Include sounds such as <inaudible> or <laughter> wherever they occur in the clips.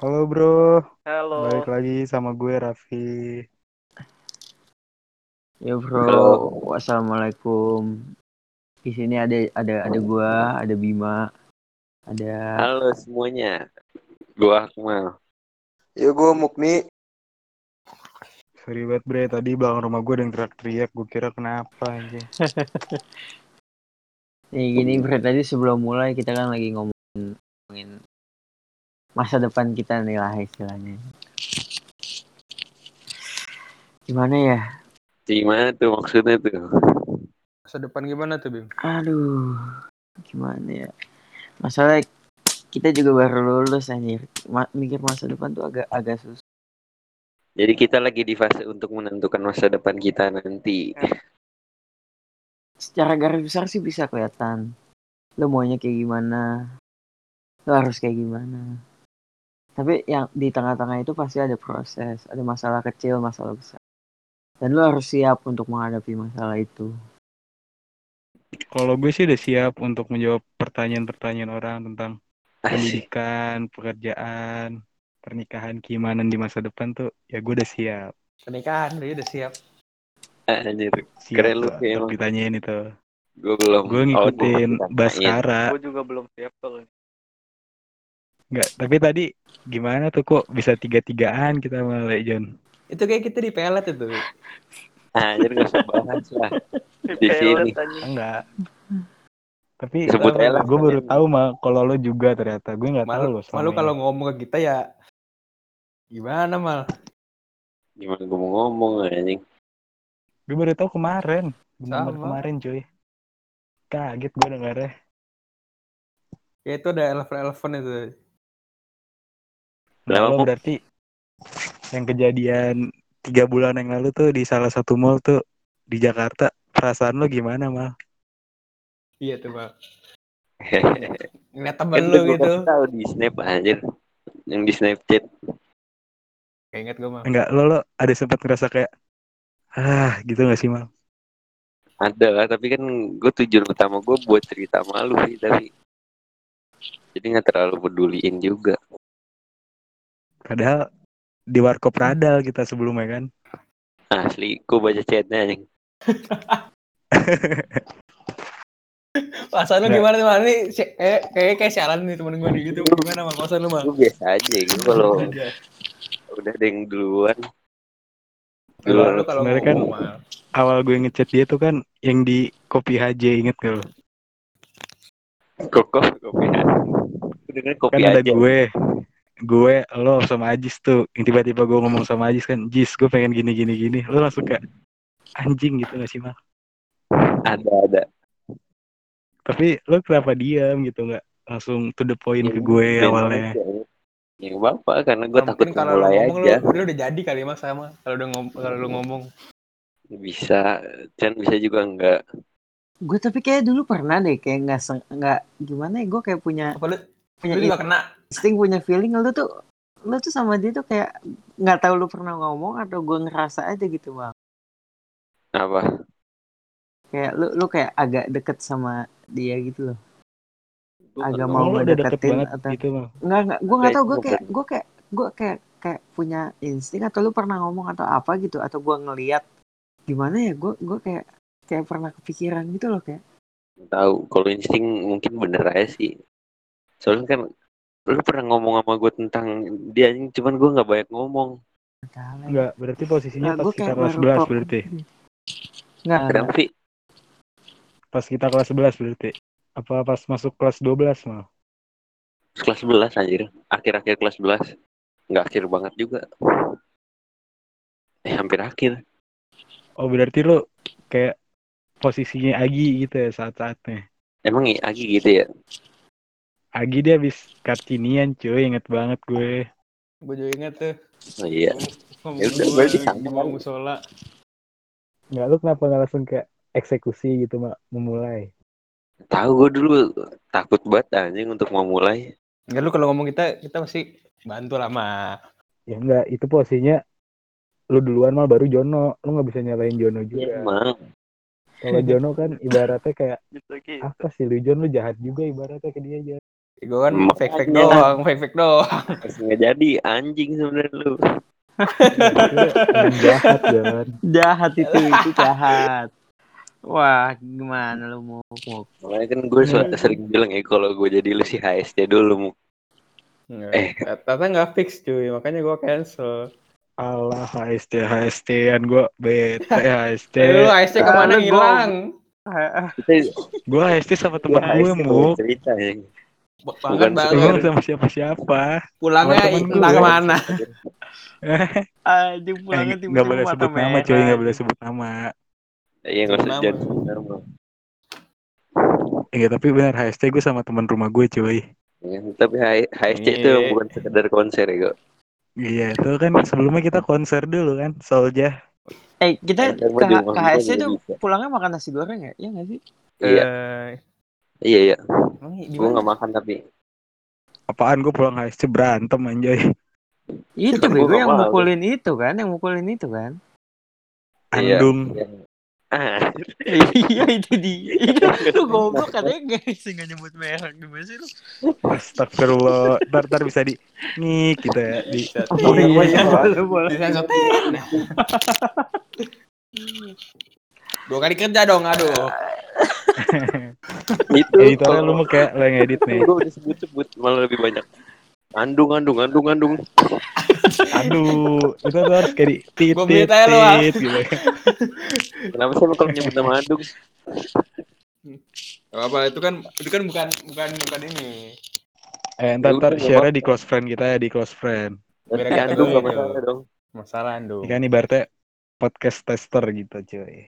Halo bro, Halo. balik lagi sama gue Raffi. Ya bro, Halo. wassalamualaikum. Di sini ada ada ada gua, ada Bima, ada Halo semuanya. Gua Akmal. Ya gue Mukni. Sorry banget bre, tadi belakang rumah gue ada yang teriak-teriak, gue kira kenapa anjing. <laughs> nih gini bro tadi sebelum mulai kita kan lagi ngomongin masa depan kita nih lah istilahnya. Gimana ya? Gimana tuh maksudnya tuh? Masa depan gimana tuh Bim? Aduh, gimana ya? Masalah kita juga baru lulus anjir. Ma- mikir masa depan tuh agak agak susah. Jadi kita lagi di fase untuk menentukan masa depan kita nanti. Secara garis besar sih bisa kelihatan. Lo maunya kayak gimana? Lo harus kayak gimana? Tapi yang di tengah-tengah itu pasti ada proses, ada masalah kecil, masalah besar. Dan lo harus siap untuk menghadapi masalah itu. Kalau gue sih udah siap untuk menjawab pertanyaan-pertanyaan orang tentang Asik. pendidikan, pekerjaan, pernikahan, gimana di masa depan tuh, ya gue udah siap. Pernikahan dia udah siap. Anjir. Siap Keren lu kayak ditanyain itu. Gue belum. Gue Oh, ngikutin gua Baskara. Gue juga belum siap tuh. Enggak, tapi tadi gimana tuh kok bisa tiga-tigaan kita sama John? Itu kayak kita di pelet itu. Anjir <laughs> gak usah bahas lah. Di sini. Enggak. Tapi Sebut aja lah. gue baru tahu mah kalau lo juga ternyata. Gue nggak tahu selama malu kalau ngomong ke kita ya gimana mal? Gimana gue mau ngomong anjing. Gue baru tahu kemarin. Sama. kemarin cuy. Kaget gue dengarnya. Ya itu ada eleven-eleven itu. Nah, Kenapa, lo berarti yang kejadian tiga bulan yang lalu tuh di salah satu mall tuh di Jakarta. Perasaan lo gimana mal? Iya tuh mal. <laughs> Ngeliat kan temen udah lu gue gitu. tahu di snap anjir. Yang di Snapchat. Kayak inget gue mal. Enggak, lo lo ada sempat ngerasa kayak ah gitu gak sih mal? Ada lah, tapi kan gue tujuan utama gue buat cerita malu sih, tapi jadi nggak terlalu peduliin juga. Padahal di warkop radal kita sebelumnya kan. Asli, gue baca chatnya anjing. <laughs> Perasaan lu gimana tuh mal? Ini si- kayak kayak kayak sialan nih temen gue gitu. Gimana mal? Perasaan lu mal? Gue biasa aja gitu kalau udah ada yang duluan. Duluan lu kalau Sebenarnya kan- mal. Awal gue ngechat dia tuh kan yang di kopi HJ inget gak lo? kokoh kopi denger kopi kan ada aja. gue gue lo sama Ajis tuh yang tiba-tiba gue ngomong sama Ajis kan Jis gue pengen gini gini gini lo langsung kayak anjing gitu gak sih mal Ada ada. tapi lo kenapa diam gitu nggak langsung to the point ke Ya, gue ben awalnya. Ya apa karena gue takut Mungkin kalau mulai ngomong aja. lu, lu udah jadi kali mas sama kalau udah ngom kalau lu ngomong Bisa, Chan bisa juga enggak. Gue tapi kayak dulu pernah deh kayak nggak nggak gimana ya gue kayak punya apa lu punya lu juga kena insting punya feeling lo tuh lo tuh sama dia tuh kayak nggak tahu lu pernah ngomong atau gue ngerasa aja gitu bang. Apa? kayak lu lu kayak agak deket sama dia gitu loh. Gua Agak mau lo udah deket ngedeketin banget atau- gitu nggak nggak gue nggak tahu gue Kayak kayak gue kayak gue kayak kayak punya insting atau lu pernah ngomong atau apa gitu atau gue ngeliat gimana ya gue gue kayak kayak pernah kepikiran gitu loh kayak. Tahu kalau insting mungkin bener aja sih. Soalnya kan lu pernah ngomong sama gue tentang dia anjing, cuman gue nggak banyak ngomong nggak. Enggak, berarti posisinya Nah, pas kita kelas baru 11 kok- berarti. nggak kenapa sih Pas kita kelas 11 berarti. Apa pas masuk kelas 12 mal? kelas 11 anjir akhir-akhir kelas 11 nggak akhir banget juga eh hampir akhir Oh berarti lo kayak posisinya Agi gitu ya saat-saatnya. emang ya Agi gitu ya Agi dia habis kartinian cuy, inget banget gue. gue juga inget tuh oh iya Ya udah, berarti sama mau musola Enggak lu kenapa nggak langsung kayak eksekusi gitu mak memulai? tahu gue dulu takut banget anjing untuk mau mulai Enggak lu kalau ngomong kita kita pasti bantu lah mah Ya enggak, itu posisinya lu duluan mal baru Jono. Lu nggak bisa nyalain Jono ya, juga. emang Kalau Jono kan ibaratnya kayak <laughs> apa sih lu Jon lu jahat juga ibaratnya ke dia aja. Gue kan Makanya. fake fake doang, fake fake doang. <laughs> Nggak jadi anjing sebenarnya lu. Jahat Jon. Jahat itu, itu jahat. Wah, gimana lu mau? mau- Makanya kan gue sering bilang ya kalau gue jadi lu si HST dulu mu. Eh. Ternyata nggak fix cuy, makanya gue cancel. Allah HST HST-an gue bete <laughs> HST. Eh, lu ASC ke mana hilang? Gue HST sama temen Gua gue HST mu. cerita ya. Banget Bukan banget. sama siapa-siapa. Pulangnya entah ke mana. Eh, pulangnya nggak tiba-tiba boleh sebut nama merah. cuy, nggak boleh sebut nama. Iya nggak usah sebentar mau. Iya tapi benar HST gue sama teman rumah gue cuy. Ya, tapi H- HSC itu Iya. bukan sekedar konser ya kok. Iya itu kan sebelumnya kita konser dulu kan Solja. Eh, kita ke, ke HSC tuh bisa. pulangnya makan nasi goreng ya? Iya nggak sih? Iya, Eh, iya iya. di Gue nggak makan tapi. Apaan gue pulang HSC berantem anjay. Itu bego nggak yang mukulin itu kan, yang mukulin itu kan. Iya. Andung. Iya. Ah, <laughs> iya itu dia. Itu <laughs> lu goblok katanya gak sih nggak nyebut merek gimana sih lu? Astagfirullah. Ntar, ntar bisa di ngik gitu ya. Di, Oh iya, iya, boleh, boleh. Di. <laughs> Nah. Dua kali kerja dong, aduh. <laughs> itu editornya lu mau kayak lo yang edit nih. gue udah sebut-sebut malah lebih banyak. Andung, andung, andung, andung. Aduh, itu tuh harus kayak di tit, Gua tit, tit, gitu. <laughs> Kenapa sih lu kalau nyebut nama andung? Gak apa itu kan itu kan bukan bukan bukan ini. Eh, ntar, ntar share di close friend kita ya, di close friend. Beda Nanti andung gak masalah dong. Masalah dong. Kan ibaratnya podcast tester gitu cuy.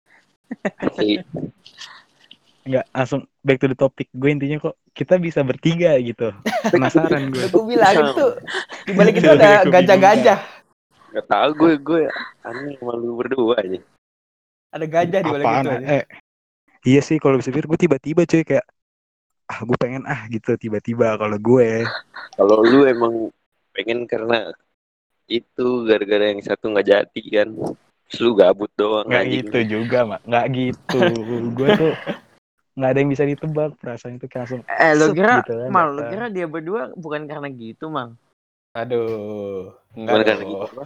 Enggak, langsung back to the topic. Gue intinya kok kita bisa bertiga gitu. Penasaran gue. Gue bilang itu di balik itu Iya, ada gajah-gajah. Gak tau gue, gue aneh sama lu berdua aja. Ada gajah di balik Apaan? itu. aja. Eh, iya sih kalau bisa pikir gue tiba-tiba cuy kayak ah gue pengen ah gitu tiba-tiba kalau gue Kalau lu emang pengen karena itu gara-gara yang satu nggak jadi kan. Lu gabut doang nggak gitu juga mak nggak gitu gue tuh nggak ada yang bisa ditebak perasaan itu kayak langsung Eh, lo kira, gitu kan, mal, lo kira dia berdua bukan karena gitu, mal. Aduh. Bukan Enggak karena gitu.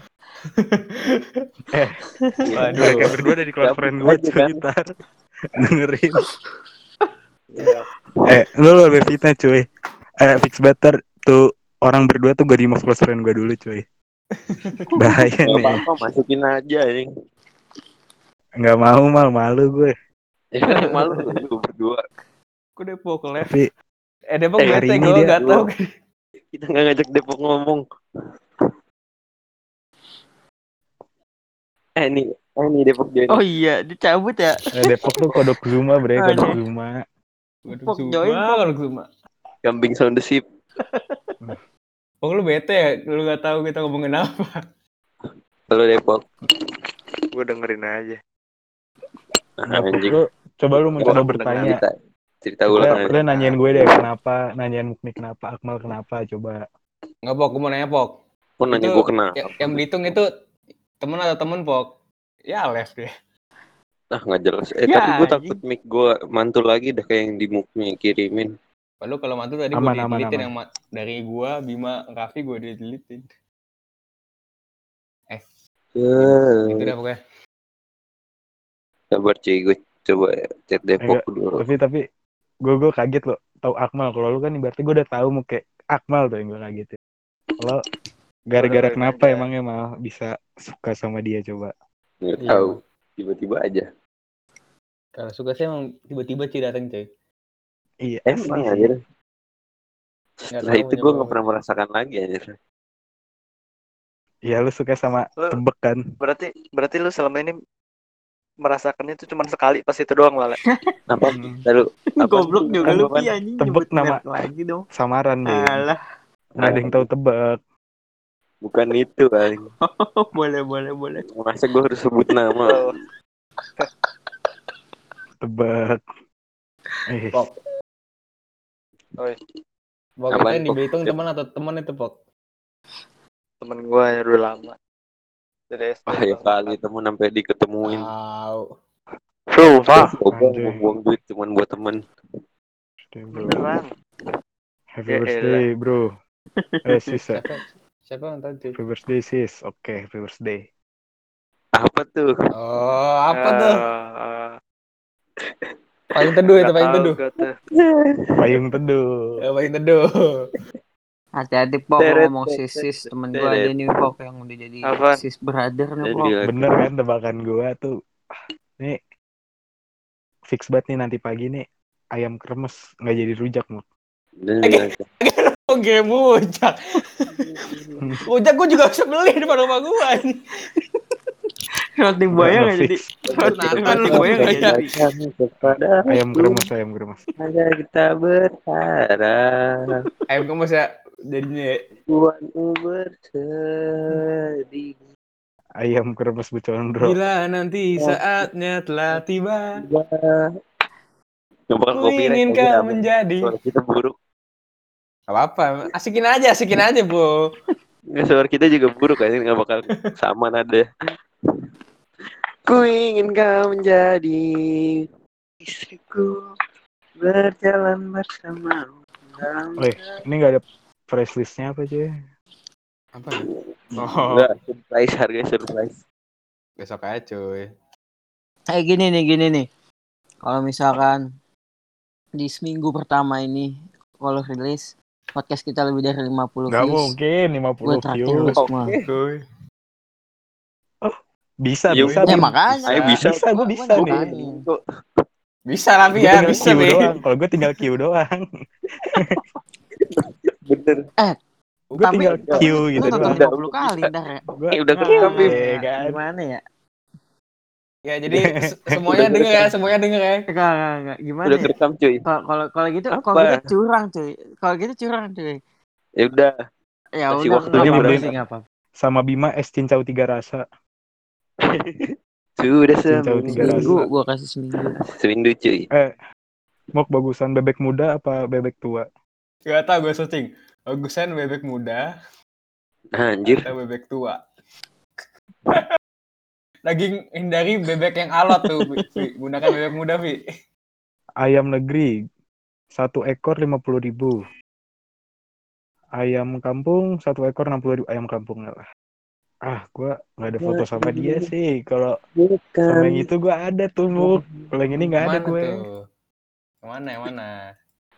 <laughs> eh Waduh. mereka berdua ada di close friend gue kan. ntar <laughs> dengerin Iya. <laughs> eh lu lu lebih fitnah cuy eh fix better tuh orang berdua tuh gue di close friend gue dulu cuy bahaya Gak nih apa-apa masukin aja anjing. nggak mau mal malu gue Ya <laughs> malu lu berdua. Kok Depok les? tapi Eh Depok Eh, hari bete ini gue dia- gak tau. Kita nggak ngajak Depok ngomong. Eh nih, eh nih Depok join. Oh iya, dicabut ya. eh, Depok tuh kodok Zuma bre kodok. Zuma Pok. Kalau Zuma. Kambing sound the sheep. <laughs> Pok lu bete ya? Lu gak tahu kita ngomongin apa. Halo Depok. Gue dengerin aja. Anjing. lu coba lu mencoba Gua bertanya Cerita, cerita Lu, ulang. lu nanyain gue deh kenapa, nanyain Mukni kenapa, Akmal kenapa, coba. Enggak Pok, gue mau nanya Pok. Kok nanya gue kenal? Ya- yang Belitung itu temen atau temen Pok? Ya left deh. Ah nggak jelas. Eh Ya, tapi gue takut mic gue mantul lagi dah kayak yang di muknya kirimin. Lalu kalau mantu tadi gue aman. yang ma- dari gua, Bima, Raffi gue didelitin. Eh, gitu dah pokoknya. Sabar cuy, gue coba chat Depok dulu. Tapi tapi gue gue kaget loh, tahu Akmal. Kalau lu kan ibaratnya gue udah tahu mau kayak Akmal tuh yang gue kaget. Kalau gara-gara kenapa emangnya mal bisa suka sama dia coba? Nggak Iya. tahu. Tiba-tiba aja. Kalau suka sih emang tiba-tiba sih datang cuy. Iya. Emang sih. anjir. Setelah itu gue nggak pernah merasakan lagi anjir. Iya lu suka sama Lu- tebek kan? Berarti berarti lu selama ini merasakannya itu cuma sekali pas itu doang Lale. <laughs> Apa? Hmm. Lalu apa Goblok juga Kan lu Pi anjing nama- lagi dong. Samaran deh. Alah, Nggak ada yang tahu tebek. Bukan itu kan. <laughs> boleh boleh boleh. Masa gue harus sebut nama? <laughs> Tebek. Eh. Oi. Pok Apaan, kita yang di? Belitung teman atau teman itu Pok? Temen gue yang dulu lama. Dari SD. Wah ya kali temen sampai diketemuin. Tahu. Sumpah. Coba Anjing. buang duit cuman buat temen. Beneran. Happy Ya birthday, bro. <laughs> Eh, sis ya. Siapa? Siapa yang cuy? Happy birthday, sis. Oke, happy birthday. Apa tuh? Oh, apa tuh? Eh, Paling teduh itu tahu teduh. Payung teduh. Eh, paling teduh. Hati-hati pok ngomong teret, sis sis temen gue ada nih pok yang udah jadi sis brother nih pok. Bener kan tebakan gua tuh. Nih fix banget nih nanti pagi nih ayam kremes nggak jadi rujak mau. Oke, rujak. Rujak gue juga bisa beli di depan rumah gue. Roti buaya nggak jadi. Roti, buaya nggak jadi. "Katakan kepada Ayam kremes, ayam kremes. agar kita berharap Ayam kamu ya jadinya ya. Tuhanmu bersedih Ayam kremes Bucondro. Bila nanti saatnya telah tiba, bakal ku ingin aja, kau menjadi. Suara kita buruk Gak apa-apa, asikin aja, asikin aja, bro. Nggak, suara kita juga buruk kan nggak bakal sama nada ku ingin kau menjadi istriku berjalan bersamamu dalam Woi, ini nggak ada price listnya apa aja? Apa? Oh, Enggak, surprise harganya surprise besok aja, cuy. Kayak gini nih, gini nih. Kalau misalkan di seminggu pertama ini kalau rilis podcast kita lebih dari 50 Gak views, mungkin 50 gue traktir lu views. semua. Cuy. Bisa, Ya bisa. udah. Ya makanya. Ayo bisa. Bisa, gue Gua bisa nih. Bisa Gue ya, bisa, Q Bi. doang. Kalau gue tinggal Q doang. bener Gue Tapi- tinggal Q gitu doang. 50 kali ntar ya. Eh, udah Bim Iya, kan? Gimana ya? Ya, jadi <laughs> se- semuanya denger ya, semuanya denger ya. Enggak, enggak, enggak. Gimana udah ya? kerekam cuy Kalau kalau gitu, kalau gitu curang cuy. Kalau gitu curang cuy. ya udah Ya udah, sama Bima es cincau tiga rasa. <laughs> sudah seminggu gua kasih seminggu. seminggu cuy Mau bagusan bebek muda apa bebek tua? Gak tau gue searching. Bagusan bebek muda anjir atau bebek tua. <laughs> Lagi hindari bebek yang alot tuh. Vi. Gunakan bebek muda, Vi. Ayam negeri satu ekor lima puluh ribu. Ayam kampung satu ekor enam puluh ribu. Ayam kampung lah. Ah, gua nggak ada foto sama dia sih. Kalau sama yang itu gua ada tuh, Muk. Kalau yang ini nggak ada gue. tuh? Mana, yang mana?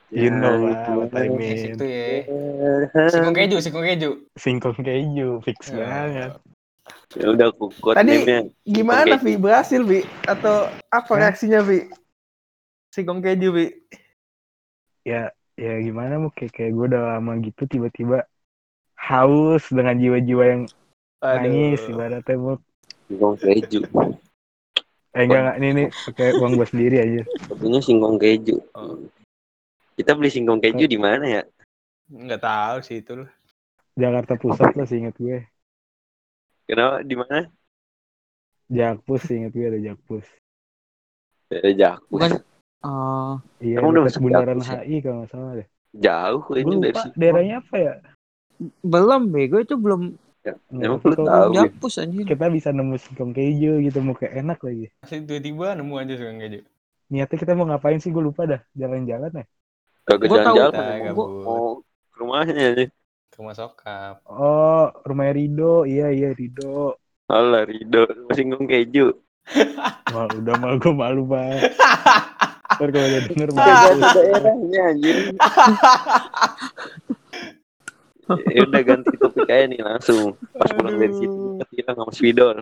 You know Ya, lah what I mean. situ ya. <laughs> Singkong keju, singkong keju. Singkong keju, fix Ya. banget. ya udah aku Tadi-. Gimana, Vi? Berhasil, Vi? Atau apa reaksinya, Vi? Singkong keju, Vi. Ya, ya gimana mau kayak kayak gue udah lama gitu tiba-tiba haus dengan jiwa-jiwa yang nangis ibaratnya mau singkong keju. Eh enggak enggak. Ini ini pakai uang gue sendiri aja. Fotonya singkong keju. Oh. kita beli singkong keju di mana ya? Nggak tahu sih itu. loh. Jakarta Pusat lah seingat gue. Kenapa? Di mana? Jakpus seingat gue ada Jakpus Eh, jauh Bukan oh, iya Emang udah masuk bundaran Jakpus ya? HI kalau nggak salah deh. Jauh kayaknya dari lupa situ. daerahnya apa ya? Belum bego itu belum emang Nggak, lu kalau tahu ya? Japus anjir. kita bisa nemu singkong keju gitu mau kayak enak lagi. Masih tiba-tiba nemu aja singkong keju. niatnya kita mau ngapain sih? Gue lupa dah. Jalan-jalan ya? Kagak tahu. jalan-jalan Kita emang gabut. mau ke rumahnya aja Ke rumah sokap. oh rumahnya Rido. Iya iya Rido. Alah Rido. Singkong keju. <laughs> Wah, udah malu gue malu banget. <laughs> Ntar kalau dia denger ada daerahnya anjir <laughs> <laughs> ya udah ganti topik aja nih langsung pas pulang dari situ kita bilang sama Swidol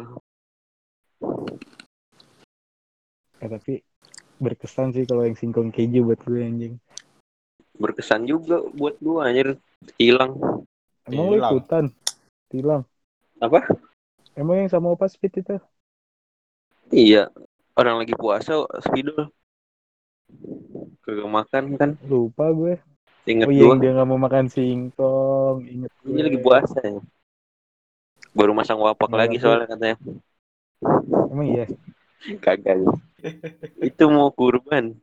Eh, tapi berkesan sih kalau yang singkong keju buat gue anjing. berkesan juga buat gua anjir hilang Emang lu Tilang. ikutan? Tilang. Apa? Emang yang sama opa speed itu? iya orang lagi puasa Swidol kagak makan kan Lupa gue. Inget Oh iya, gua dia nggak mau makan singkong. Ingat gue. ini lagi puasa ya baru masang wapak Nggak lagi soalnya katanya Emang iya. kagak itu mau kurban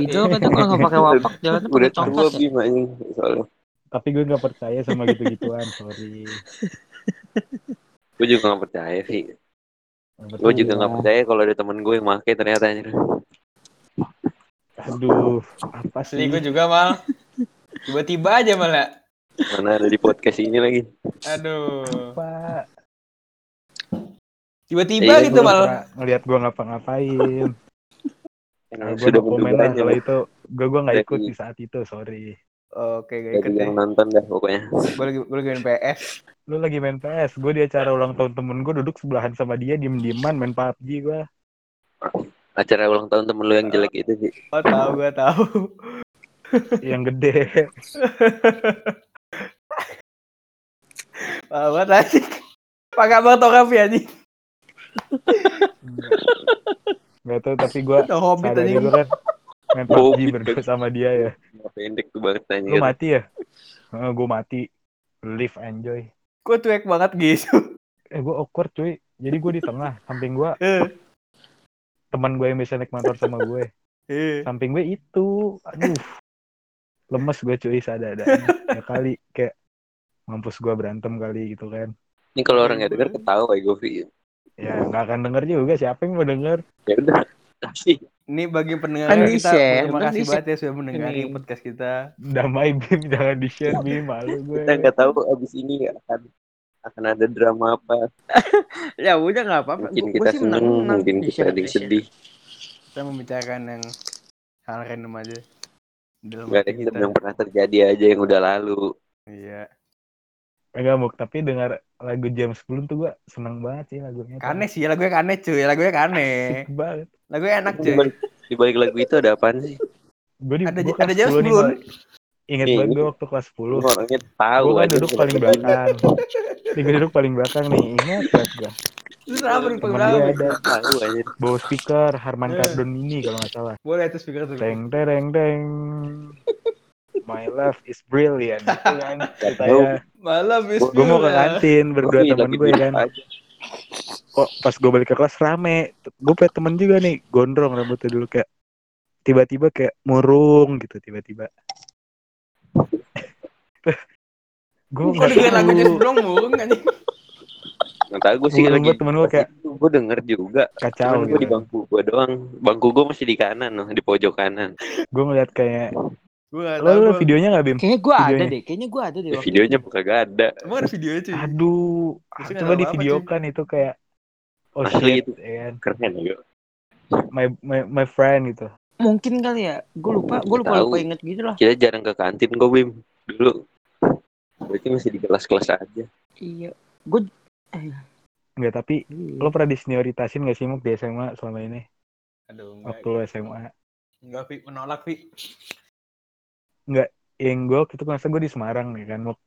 Itu katanya kalau nggak pakai wapak <laughs> jalannya pakai udah tua ya. bim anjing soalnya Tapi gue nggak percaya sama gitu-gituan. Sorry. gue juga gak percaya sih gue juga gak percaya kalau ada temen gue yang make ternyata anjir Aduh, apa sih? Asli gue juga, Mal. Tiba-tiba aja malah. Mana ada di podcast ini lagi. Aduh. Pak, Tiba-tiba Iya, gitu malah. ngeliat gue ngapa-ngapain. Nah, gue Sudah komen lah kalau itu. Gue gue nggak ikut di saat itu, sorry. Oke, gak ikut ya. yang nonton dah pokoknya. Gue lagi, gue lagi main PS. Lu lagi main PS, gue di acara ulang tahun temen gue duduk sebelahan sama dia, diem-dieman main PUBG gue. Acara ulang tahun temen lu yang jelek itu sih. Oh tahu gue tahu. Yang gede. <laughs> Banget anjing. Pakai abang Tokapi anjing. Gak tau, tapi gue Udah hobbit anjing. dulu kan main PUBG berdua sama dia ya. Pendek tuh banget Lu anjir. mati ya? gue mati. Live enjoy. Gue cuek banget gitu. Eh gue awkward cuy. Jadi gue di tengah. Samping gue <laughs> Eh, teman gue yang bisa naik motor sama gue. eh. Samping gue itu. Aduh. Lemes gue cuy sadar Ya kali kayak mampus gue berantem kali gitu kan. Ini kalau orang nggak denger ketawa ya Govi. Ya nggak akan denger juga. Siapa yang mau denger? Ya udah. Kasih. Ini bagi pendengar Kan kita terima kan kasih banget ya sudah mendengari Ini. podcast kita. Damai Bim. Jangan di-share Bim. Malu gue. Kita nggak tahu abis ini akan akan ada drama apa. <laughs> Ya udah nggak apa-apa. Mungkin Gua- kita seneng, mungkin kita ada sedih. Kita membicarakan yang hal random aja. Dalam Gak ada hati yang yang pernah terjadi aja yang udah lalu. Iya. Enggak muk. Tapi dengar lagu James Blunt tuh gue seneng banget sih lagunya. Kane sih, lagunya kane cuy, lagunya kane. <laughs> Asik banget. Lagunya enak cuy. di balik lagu itu ada apaan sih? Gue di Ada gua ada 10 Blunt. Mak. Ingat Nih, banget ini- gue waktu kelas 10. Lu orangnya tahu Gue kan aja. duduk paling belakang. Nih gue duduk paling belakang nih. Ingat banget gue. Terus apa nih ada Tahu aja. bawa speaker Harman Eh. Kardon ini kalau nggak salah. Boleh itu speaker tuh. Teng tereng teng. My love is brilliant. <laughs> Gitu kan tahu. ceritanya. Malam is Gue mau ke kantin berdua temen gue duduk kan. Kok pas gue balik ke kelas rame. Gue punya temen juga nih gondrong rambutnya dulu kayak tiba-tiba kayak murung gitu tiba-tiba. Gue nggak dengerin lagunya sebelum mung. Nggak tahu gue sih Murung lagi. temen gue kayak Gue denger juga. kacau gue di gitu. bangku gue doang. Bangku gue masih di kanan loh, di pojok kanan. Gue ngeliat kayak Gue gak lo, tahu. lo gua. videonya nggak Bim? Kayaknya gue ada deh. Kayaknya gue ada deh. Ya, videonya bukan gak ada. Emang ada videonya cuy. Aduh, coba di apa-apa, videokan itu kayak oh Asli shit, itu. ya kan? Keren ya. My, my my friend gitu. Mungkin kali ya. Gue lupa. Gue lupa Tahu. lupa inget gitu lah. Kita jarang ke kantin kok Bim. Dulu. Berarti masih di kelas-kelas aja. Iya. Gue. Eh, Enggak, tapi iya. lo pernah disenioritasin gak sih Muk di SMA selama ini? Aduh, Waktu enggak. lo SMA. Enggak, Vi. Menolak, Vi. Yang gue waktu itu masa gue di Semarang nih kan, Muk.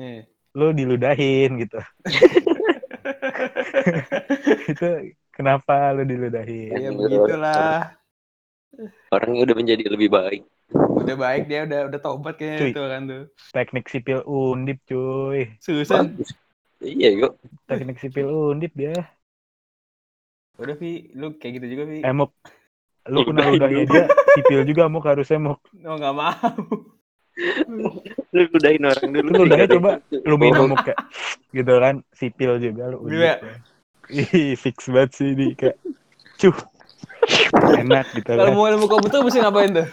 Nih. Lo diludahin gitu. <laughs> itu kenapa lo diludahin? Ya begitulah. Orangnya udah menjadi lebih baik. Udah baik dia udah udah tobat kayaknya Cuy. itu kan tuh. Teknik sipil undip cuy. Susah. Iya yuk. Teknik sipil undip dia. Udah, Vi. Lu kayak gitu juga, Vi. Eh Muk, lo kena ludahnya lu. dia sipil juga Muk harusnya Muk. Oh, enggak mau. Lu udahin orang dulu. Lu ludahnya Dikata coba. Lu minum Muk kayak gitu kan sipil juga lo undip. Iya. ya. Ih, fix banget sih di kayak cuh. Enak gitu Kalau kan. mau ilmu komputer mesti ngapain tuh?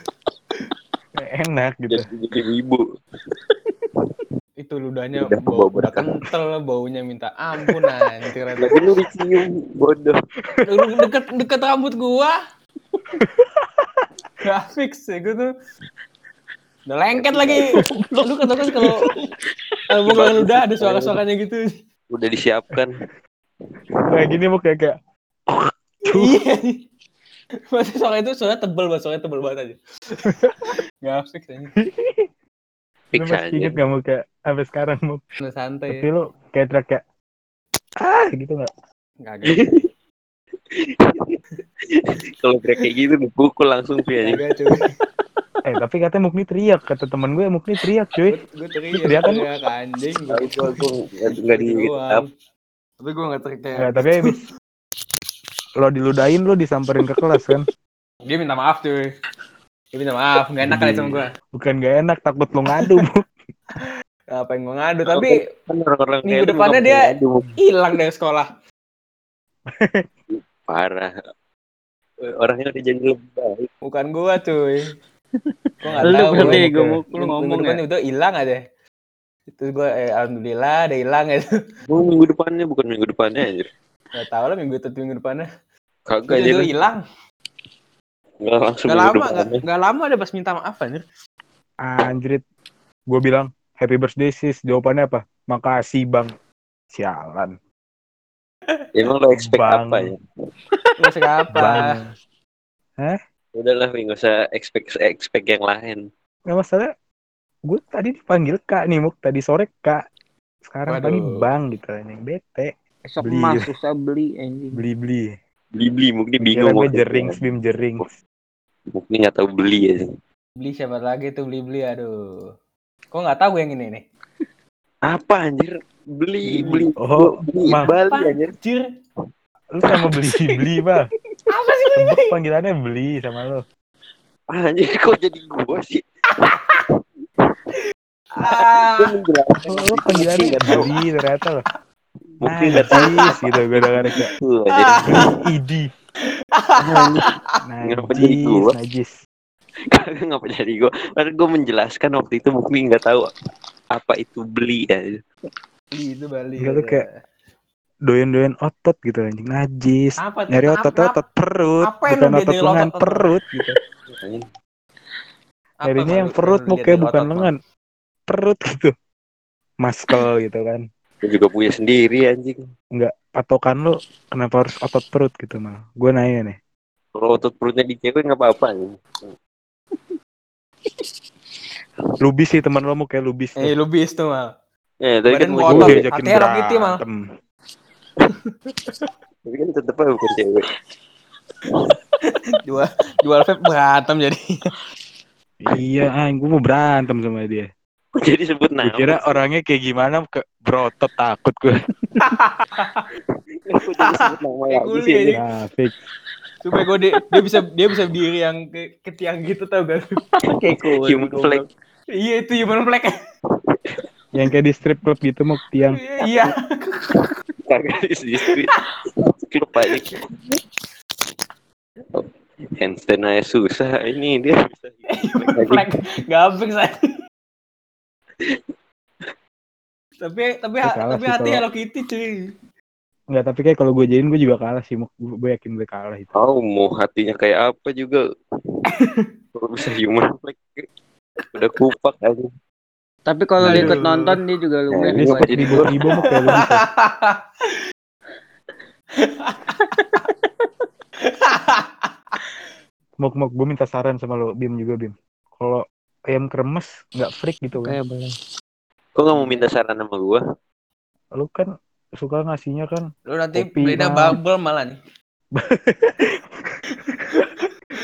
Enak gitu. Jadi jadi ibu. <laughs> Itu ludahnya Udah bau, bau udah bekas. kental, baunya minta ampun anjir. <laughs> Lagi lu dicium bodoh. Lu deket deket rambut gua. <laughs> Gak fix ya gue tuh. Udah lengket lagi. Lu kata kan kalau kalau mau ngeluh ludah ada suara-suaranya gitu. Udah disiapkan. Kayak gini Muk kayak kayak Iya. <laughs> Masih suara itu suara tebel banget, suaranya tebel banget aja. <laughs> Gak fix aja. lu Fix masih aja. inget gak Muk kayak sampai sekarang Muk. Udah santai Tapi ya. lu kayak teriak kayak ah gitu gak? Kagak. Kalau teriak kayak gitu dipukul langsung sih aja. Cuy. Eh tapi katanya Mukni teriak kata temen gue Mukni teriak cuy. Gue teriak, Lu teriak kan, Lu? teriak anjing. Gue nggak- di doang. Tapi gue gak teriak tapi habis lo diludahin lo disamperin ke kelas kan Dia minta maaf cuy. Dia minta maaf, gak enak kali sama gue. bukan gak enak takut lo ngadu. <laughs> Apa yang gue ngadu, tapi kan Minggu depannya dia- hilang dari sekolah. <laughs> parah. Orangnya udah jadi lebih baik. Bukan gue cuy. Gue nggak Lu tahu. berarti gua- gue mau lu Minggu ngomong depan ya. udah hilang aja. Itu gue eh, alhamdulillah ada hilang ya. Minggu depannya bukan minggu depannya anjir. Gak tahu lah minggu itu minggu depannya. Kagak Itu aja. hilang. Enggak langsung Gak lama, gak, gak lama ada pas minta maaf anjir. Anjrit. Gue bilang, happy birthday sis. Jawabannya apa? Makasih bang. Sialan. Emang lo expect Bang. apa ya? Gak usah apa. Bang. Udahlah, nggak usah expect expect yang lain. Gak masalah. Gue tadi dipanggil kak nih, Muk. Tadi sore kak. Sekarang Waduh. pagi bang gitu. Anjing bete. Besok Beli. emas susah beli anjing. Beli-beli. Beli-beli, mungkin Kira bingung. gue jering, bim jering. Mungkin nggak tahu beli ya. Beli siapa lagi tuh beli-beli aduh. Kok nggak tahu yang ini nih? Apa anjir? Beli, beli. Oh, beli. Bali anjir. Anjir. Lu sama beli-beli, <laughs> bang. Apa sih Tebak panggilannya beli sama lo. Ah, Anjir kok jadi gua sih? Ah. Oh, lo panggilannya beli ternyata lo. Mungkin nggak tahu. Najis gitu gue dengar kayak Tuh, beli idi. Ngapa jadi <laughs> <laughs> Najis, gua? najis. Kagak <laughs> ngapa jadi gua. Karena gua menjelaskan waktu itu mungkin nggak tahu apa itu beli ya. beli itu Bali. Enggak, lu kayak- Doyan-doyan otot gitu anjing. Najis. apa tuh? Nyari Apa- otot-otot perut, apa bukan otot lengan, perut gitu. Nyarinya yang perut mukanya dari bukan lengan. Perut gitu. Muscle gitu kan. Gua juga punya sendiri anjing. Patokan lu kenapa harus otot perut gitu mal. Gue nanya nih. Kalau otot perutnya di cewek nggak apa-apa. anjing. Lubis sih teman lo mau kayak lubis. Eh, lu bis tuh mal. Ya, tapi kan Badan mau otot. Hati Kitty, Mal. Tapi kan tetep aja bukan cewek. Jual jual vape berantem jadi. Iya, gue mau berantem sama dia. Kok jadi sebut Gue nama? kira orangnya kayak gimana ke berotot takut gue. Kok jadi sebut nama lagi sih? Grafik. Supaya gue dia, dia bisa dia bisa berdiri yang ke, ke tiang gitu tau gak? Kayak cool. Human flag. iya itu human flag. Yang kayak di strip club gitu mau tiang. iya. Kagak di street. Klub aja. Handstand aja susah. Ini dia bisa. Human flag. Gampang saya. Tapi tapi Itu salah tapi sih hati kalau- Hello Kitty cuy. Enggak, tapi kayak kalau gue jadiin gue juga kalah sih. Gue yakin gue kalah itu. Oh, mau hatinya kayak apa juga. <laughs> Kalau bisa human flag. Udah kupak aja. Tapi kalau dia ikut nonton dia juga Ya, lumayan ini buat suka jadi ibu-ibu mau kayak lu. Mau mau gue minta saran sama lo, Bim juga Bim. Kalau ayam kremes nggak freak gitu kan? kayak boleh. Kok nggak mau minta saran sama gua? Lu kan suka ngasihnya kan Lu nanti belinya Mal. bubble malah nih. <laughs>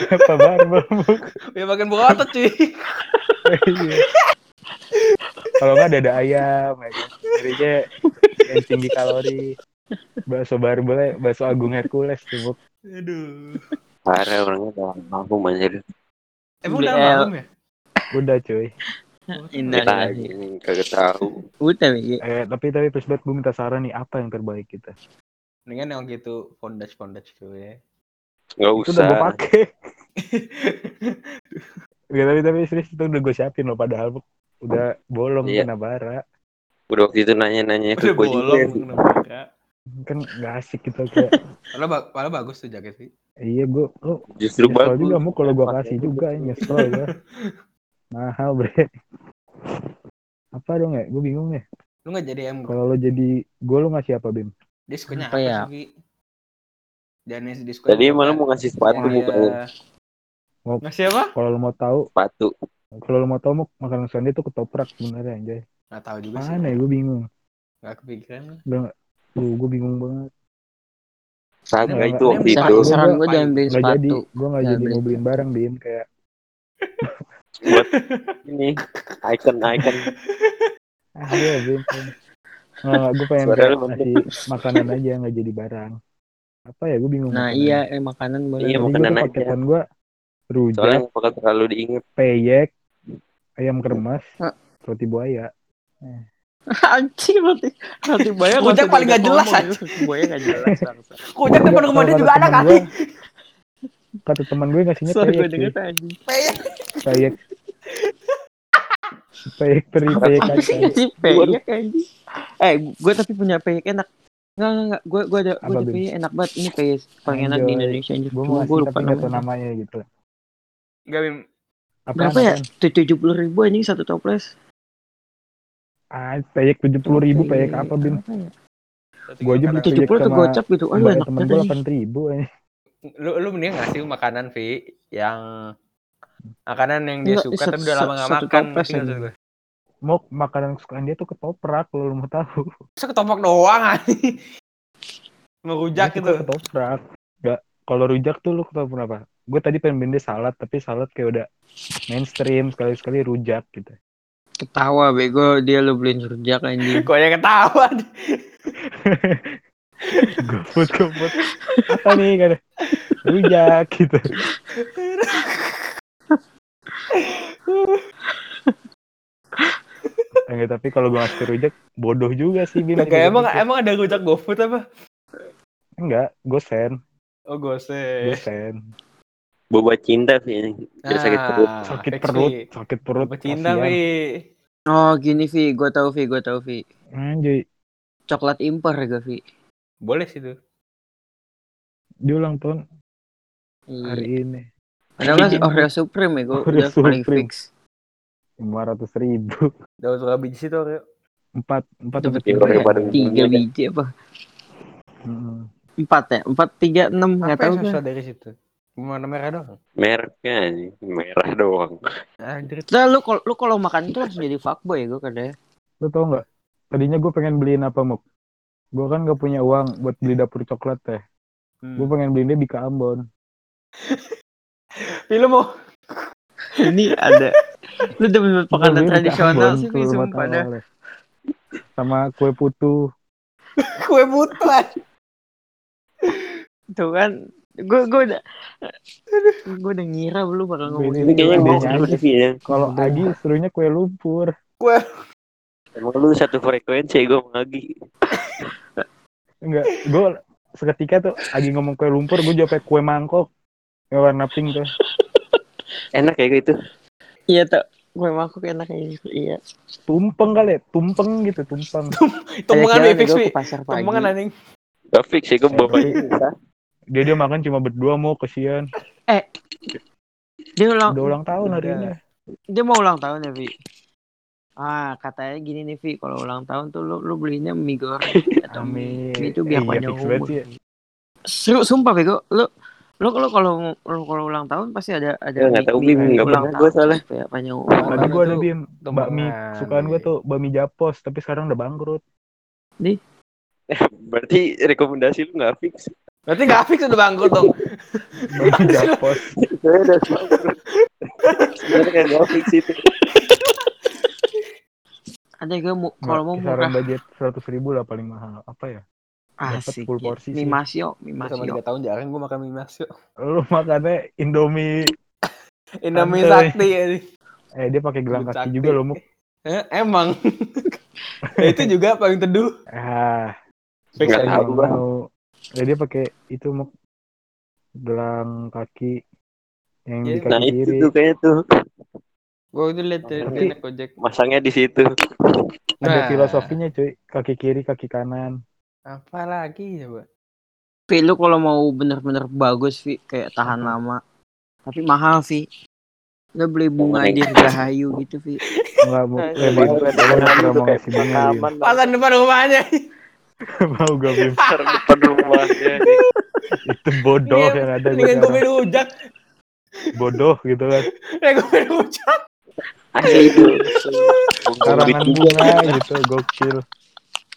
apa barbel Muk? Ya makin berotot cuy. Iya. <laughs> Kalau nggak dada ayam, ya kan? Jadinya yang tinggi kalori. Bakso barbel, bakso Agung Hercules tuh. Aduh. Parah orangnya udah mampu anjir. Emang udah malam ya? Udah cuy. Indah ya. nih kagak tahu. Udah Miki. Eh, tapi tapi plus banget gue minta saran nih apa yang terbaik kita. Mendingan yang gitu pondage pondage cuy. Nggak Itu udah gue usah. pakai. Gak tapi tapi serius itu udah gue siapin loh padahal udah bolong Iya. kena bara. Udah waktu itu nanya-nanya ke Udah gua juga. Kan gak asik gitu kayak. Padahal, ba- padahal bagus tuh jaket sih. iya gue lu Justru bagus. juga mau kalau gue kasih juga ya nyesel <laughs> gue. Mahal bre. Apa dong ya? Gue bingung ya. Lu nggak jadi M Kalau lo jadi gue lo ngasih apa Bim? Dia sukanya Apa apa, ya? sih? Dia suka Tadi malah mau ngasih sepatu Iya. mukanya. Mau- Ngasih apa? Kalau lo mau tahu, Sepatu. kalau lo mau tahu mau makanan Sunday itu ketoprak sebenarnya anjay. Nggak tahu juga sih. Mana ya gue bingung. Nggak kepikiran. Tuh gue bingung banget. Nggak, itu nggak. waktu Saran, itu. saran gue jangan beli Gak jadi, sepatu. gue gak Jangan jadi mau beliin barang Bim kayak <laughs> Buat ini ah gue Bim. Nggak, nggak, gue pengen lu bener. ngasih makanan aja nggak jadi barang. Apa ya gue bingung. Nah makanan. iya eh, makanan boleh. Iya, makanan gue aja. paketan gue rujak, Soalnya bakal terlalu diinget. peyek, ayam kremes, roti buaya. <laughs> Anjing roti roti bayar. Rujak paling nggak jelas, anjing. Roti bayar nggak jelas. Kujak depan rumah dia juga ada kali. Kata teman gue ngasihnya Sorry gue peyek. denger anjing. peyek peyek teri peyek kacang si peyek anjing. Eh, gue tapi punya peyek enak. Enggak, enggak, enggak. Gue gue ada gue ada enak banget. Ini peyek paling enak di. Indonesia anjir. gue Cuma mau gue ngasih lupa namanya. namanya gitu Enggak, Bim. apa Berapa ya? Tujuh puluh ribu anjing satu toples. ah peyek tujuh puluh ribu peyek apa bin Apa ya? Gua aja beli Tujuh puluh tuh gocap gitu. Aduh enak temen banget gue anjing. delapan ribu. Lu lu mending ngasih makanan, Vi, yang makanan yang dia suka tapi udah lama gak makan. aja. gue? mau makanan kesukaan dia tuh ketoprak lo mau tahu Masa ketoprak doang. Mau rujak gitu. ketoprak nggak kalau rujak tuh lu ketoprak apa gue tadi pengen beli dia salad tapi salad kayak udah mainstream sekali sekali rujak gitu Ketawa bego dia lu beliin rujak anjing. <laughs> Kok ya ketawa. <laughs> goput goput apa nih kan rujak gitu <laughs> <laughs> Enggak, tapi kalau gue ngasih rujak bodoh juga sih Bin Kagak emang emang ada rujak GoFood apa? enggak gosen Oh, gose. gosen Boba cinta sih. Biar sakit perut. sakit fix, perut sakit perut Pecinta, kasihan. Vi. Oh gini Vi, gue tau Vi, gue tau Vi. anjay Coklat impor ya Vi. Boleh sih tuh. dia ulang tahun Iya. hari ini Ada nggak sih <laughs> Oreo Supreme ya gue Oreo udah paling Supreme. fix. lima ratus ribu Dapat berapa biji sih tuh? Oreo? empat empat tiga ya? Tiga biji apa? Empat ya? Empat, tiga, enam nggak Apa tahu susah dari situ? Warna merah doang. Mereknya nih, merah doang. Anjir. Nah, lu kalau lu kalau makan itu langsung jadi fuckboy gue kadang. Lu tau nggak? Tadinya gue pengen beliin apa muk? Gue kan gak punya uang buat beli dapur coklat teh. Hmm. Gue pengen beliin dia Bika Ambon. <laughs> Lu mau Ini ada. Lu Gua makanan tradisional sih, sumpah dah. Sama kue putu. <laughs> kue butuh. Tuh kan, gue gue udah gue udah ngira lu bakal ngomong Ini kayaknya mau ya? Kalau Agi serunya kue lumpur. Emang lu satu frekuensi gue sama Agi. Enggak, gue seketika tuh Agi ngomong kue lumpur, gue jawab kue mangkok. Yang warna pink tuh. <laughs> Enak ya gitu. Iya tuh, gue mangkuk enak kayak gitu. Iya. Tumpeng kali ya? Tumpeng gitu, tumpeng. Tumpengan Ajak Vi, fix. Tumpengan anjing. Gak fix ya gue bapak Dia dia makan cuma berdua mau kesian. Dia ulang, Udah ulang tahun hari ini. dia mau ulang tahun ya Vi. Ah katanya gini nih Vi, kalau ulang tahun tuh lu lu belinya mie goreng <laughs> atau mie, itu biar Eh, iya, panjang banget umur. sih ya. Seru sumpah Bego, lu lu kalau kalau kalau ulang tahun pasti ada ada Ya, nggak tahu, Bim. Nggak ulang pernah gua tahun soalnya. supaya panjang umur. Tadi Makanya gue ada bim bakmi sukaan gue tuh bakmi Japos tapi sekarang udah bangkrut. Berarti rekomendasi lu gak fix. Berarti nggak fix udah bangkrut dong. Bakmi <laughs> Japos. Saya udah Sebenarnya gak fix itu. Ada gue mau kalau mau murah budget seratus ribu lah paling mahal. Apa ya? Dapat asik. full ya. porsi Mie sih. masio, mie Sama masio. tiga tahun jarang gue makan mie masio. Lu makannya Indomie. <laughs> Indomie sakti ya. Eh dia pakai gelang kaki sakti. juga loh Muk. Eh, emang. Ya, <laughs> itu juga paling teduh. Ah, Fix aja. tahu. gua. Ya dia pakai itu Muk. Gelang kaki yang di Iya. kaki Nah itu kiri. tuh kayaknya tuh. Gue itu naik ojek. Masangnya di situ. Ada Nah. filosofinya cuy. Kaki kiri, kaki kanan. Apa lagi coba? Vi, lu kalau mau bener-bener bagus Vi, kayak tahan lama. Tapi mahal Vi. Lu beli bunga Yang- dirgahayu gitu Vi. Enggak mau. Nah. Pasan depan rumahnya. <laughs> Mau gak? Ntar depan rumahnya. Itu bodoh Iya, yang ada Mendingan gue main rujak. Bodoh gitu kan. Eh gue rujak. Asli itu. Karangan bunga gitu. Gokil.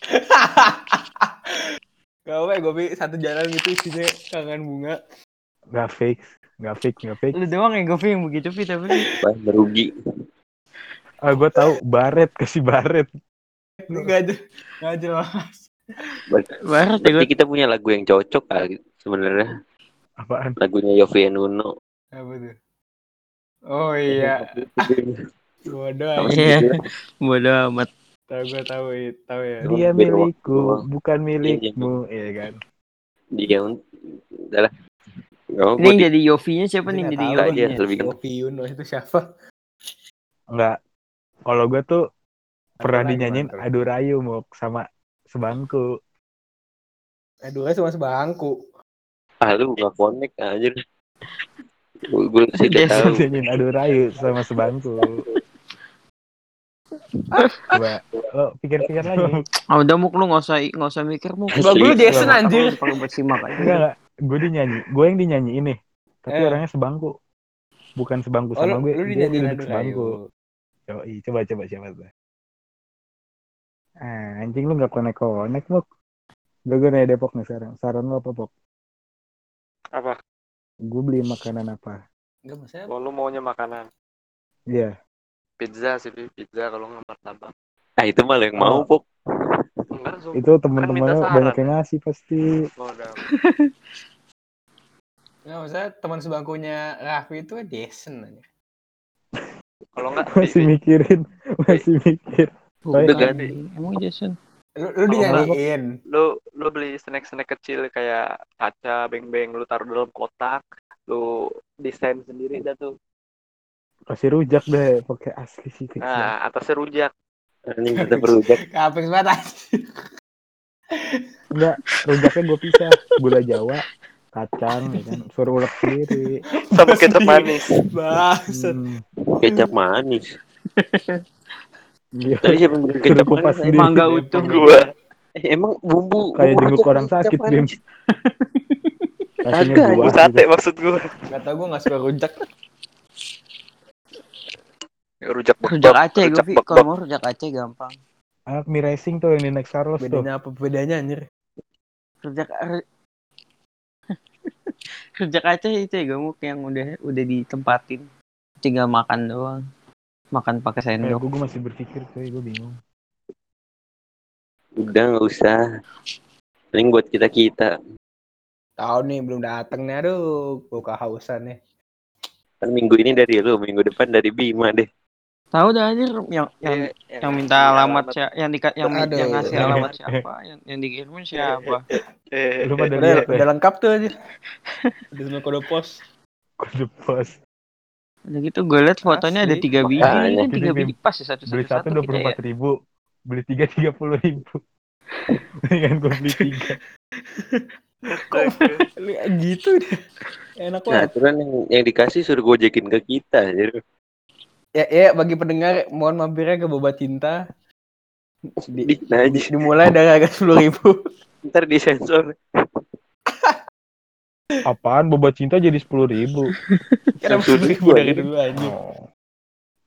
<laughs> Gak apa gue beli satu jalan gitu isinya kangen bunga. Gak fix. Gak fix. Gak fix. Lu doang yang gue yang begitu Vi tapi merugi. Ah, gue tahu Baret kasih Baret. Gak jelas. Gak jelas. barat ya gue. Kita punya lagu yang cocok kali sebenarnya. Apaan? Lagunya Yofi and Uno. Apa tuh? Oh iya. <laughs> Bodoh. Sama aja. Iya. gitu. Bodoh amat. Tahu gue tahu tahu ya. Dia milikku, bukan milikmu, iya kan? Dia adalah Oh, Ini yang jadi Yofi-nya siapa nih jadi iya, Yofi-nya? lebih Yofi Yuno itu siapa? Enggak. Kalau gue tuh pernah Aduh, dinyanyiin gimana tuh? Adu Rayu Mok sama sebangku. Aduh, cuma sebangku. ah lu nggak connect anjir. Gue gue sih tahu. Dinyanyiin Adu Rayu sama sebangku. Coba lo pikir-pikir lagi. Ah, udah muk lu nggak usah nggak usah mikir muk. Asli. Bang lu Jason anjir. Pakai bersimak aja. Enggak enggak. Gue dinyanyi, gue yang dinyanyi ini. Tapi Eh. orangnya sebangku. Bukan sebangku Oh, sama lu, gue. lu duduk Aduh sebangku. Yoi, coba coba siapa tuh? Ah, anjing lu gak konek-konek, Mok. Gue gue nanya Depok nih sekarang. Saran lu apa, Pok? Apa? Gue beli makanan apa? Enggak masalah. Oh, lu maunya makanan. Iya. Pizza sih, Pi. pizza kalau nggak martabak. Ah itu malah yang mau Oh. pok. Enggak. Itu minta saran. banyak yang ngasih pasti. Oh. Enggak <laughs> masalah teman sebangkunya Raffi itu kan Jason aja. Kalau nggak, <laughs> Masih mikirin, masih mikir. Udah ganti. Emang Jason. Lu, lu dinyanyiin. lu lu beli snack-snack kecil kayak kaca, beng-beng, lu taruh dalam kotak, lu desain sendiri dah tuh. Kasih rujak deh, pakai asli sih. Nah, atasnya rujak. Anjing kita berujak. <laughs> Kapek banget. Enggak, rujaknya gue pisah. Gula Jawa, kacang, ya kan. Suruh ulek sendiri. Sama kecap manis. Bangsat. Hmm, Kecap manis. iya. Tadi siapa yang bikin kecap manis? sendiri. Mangga utuh. Gua. Eh, emang bumbu Kayak jenguk orang sakit, Bim. <laughs> Kagak. Sate maksud gua. Gak tau gue gak suka rujak. Rujak bebek. Rujak Aceh gue, rujak Vi. Kalau mau rujak Aceh gampang. Anak mie racing tuh yang di Next Carlos tuh. Bedanya apa bedanya anjir? Rujak ru- <laughs> Rujak Aceh itu ya gemuk yang udah udah ditempatin. Tinggal makan doang. Makan pakai Eh, sendok. gue masih berpikir tuh, gue bingung. Udah nggak usah. Paling buat kita kita. Tahu nih belum datang nih aduh, gue kehausan nih. Kan minggu ini dari lu, minggu depan dari Bima deh. Tahu dah anjir yang yang Iya, yang minta alamat siapa yang di yang, Aduh. yang ngasih alamat <laughs> siapa yang yang dikirimin siapa Eh, Lu pada Udah, lihat udah ya, lengkap tuh aja. <laughs> Udah semua kode pos. kode pos. udah gitu gue liat fotonya ada Asli. tiga biji Makanya. ini kan tiga biji pas ya satu satu Beli satu satu dua puluh empat ribu, beli tiga tiga puluh ribu. <laughs> Dengan gue beli tiga. Lu gitu deh. Enak Nah, banget. itu kan yang, yang dikasih suruh gojekin ke kita. Jadi, Ya, ya bagi pendengar mohon mampirnya ke Boba Cinta. Di, di, nah, di- dimulai dari harga sepuluh ribu. ntar disensor. Apaan boba cinta jadi sepuluh ribu? Sepuluh ribu ribu dari aja. dulu aja? Oh.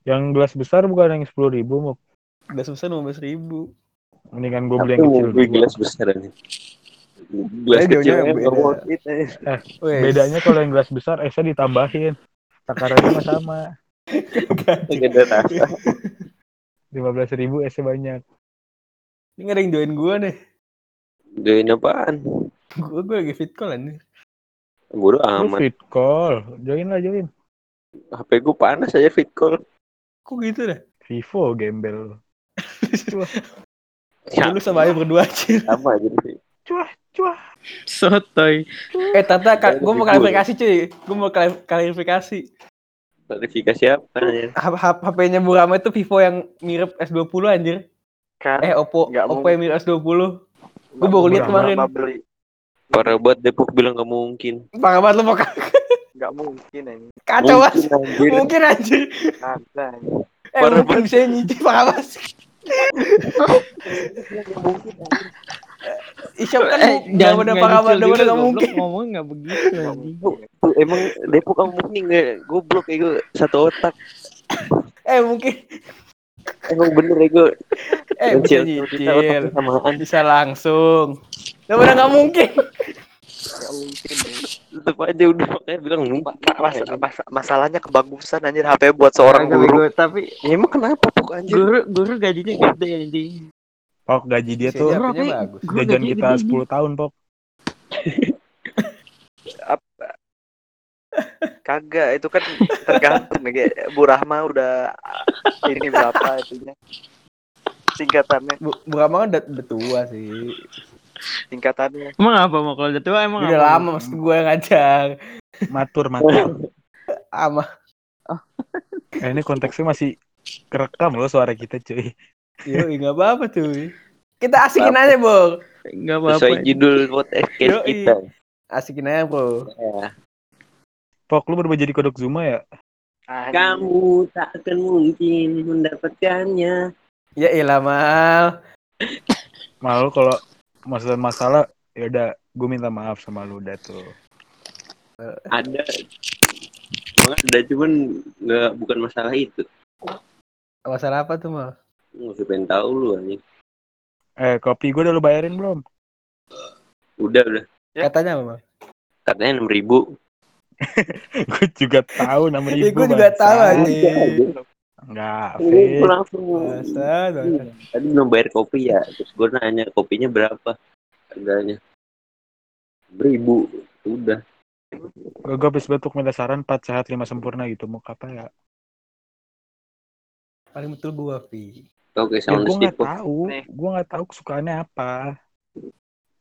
Yang gelas besar bukan yang sepuluh ribu, mau Udah susah lima belas ribu. mendingan gue beli yang kecil dua. gelas besar aja. Gelas Eh, kecil kan beda. eh. Bedanya kalau yang gelas besar esnya ditambahin. Takarannya sama. Lima belas ribu esnya banyak. Ini ada yang join gue deh. Join apaan? Gue gue lagi fit call. Bodo Lu amat. fit call, join lah join. HP gue panas aja fit call. Kok gitu dah? Vivo gembel. Ya, Lu sama aja berdua aja. sama aja sih. Cuah, cuah. sotoy Eh Tata, gue mau Vivo. klarifikasi cuy. Gue mau klari- klarifikasi. Klarifikasi apa ya? HP-nya Bu Rama itu Vivo yang mirip S20 anjir. Kan, Eh Oppo, Nggak Oppo mungkin. yang mirip S20. Gue baru lihat kemarin. Beli. Parah banget Depok bilang gak mungkin. Parah banget lu pokoknya. Nggak mungkin ini. Kacau banget. Mungkin, anjir. Mungkin anjir. Ada. Eh Parah mungkin bisa nyicip parah banget. <laughs> Isyam kan eh nggak parah banget, udah goblok. mungkin. ngomong nggak begitu <laughs> emang Depok kamu mungkin goblok ya gue satu otak. Eh mungkin, Emang bener ya gue. eh bisa nyicil, bisa langsung. Udah udah nggak mungkin. Nggak mungkin. Tetep aja udah makanya bilang Ma- numpang. mas- mas- masalahnya kebagusan anjir HP buat seorang guru. tapi Ya, emang kenapa pok anjir? guru guru gajinya gede anjing Pok gaji dia Bisa tuh apa? Guru jajan gajinya kita 10 tahun, Pok. <laughs> Kagak, itu kan tergantung. Kayak Bu Rahma udah ini berapa itunya. Tingkatannya, Bu, Bu Rama kan udah, udah tua sih. tingkatannya. emang apa mau kalau udah tua emang Udah apa? lama maksud gue ngajar. Matur, matur. Ama. Eh, ini konteksnya masih kerekam loh suara kita cuy. Yo, nggak apa-apa tuh. Kita asikin aja, Bang. Enggak apa-apa. Sesuai judul podcast kita. Asikin aja, Bro. Ya. Pok lu berubah jadi kodok Zuma ya? Kamu tak akan mungkin mendapatkannya. Ya ilah, Mal. Malu kalau masalah masalah ya udah gue minta maaf sama lu udah tuh. Ada. Malah ada cuman nggak bukan masalah itu. Masalah apa tuh, Mal? Nggak usah pengen tahu lu anjing. Eh kopi gue udah lu bayarin belum? Udah udah. Ya. Katanya apa, Mal? Katanya enam ribu. <laughs> gue juga tahu Ya, ribu. gue juga tahu, anjing. Enggak, Gue Fit. langsung. Tadi belum bayar kopi ya. Terus gue nanya kopinya berapa harganya. Beribu. Udah. Gue gue habis batuk minta saran 4 sehat 5 sempurna gitu. Mau apa ya? Paling betul gua, Vi. Oke, Ya sound gue nggak tahu. Gue nggak tahu kesukaannya apa.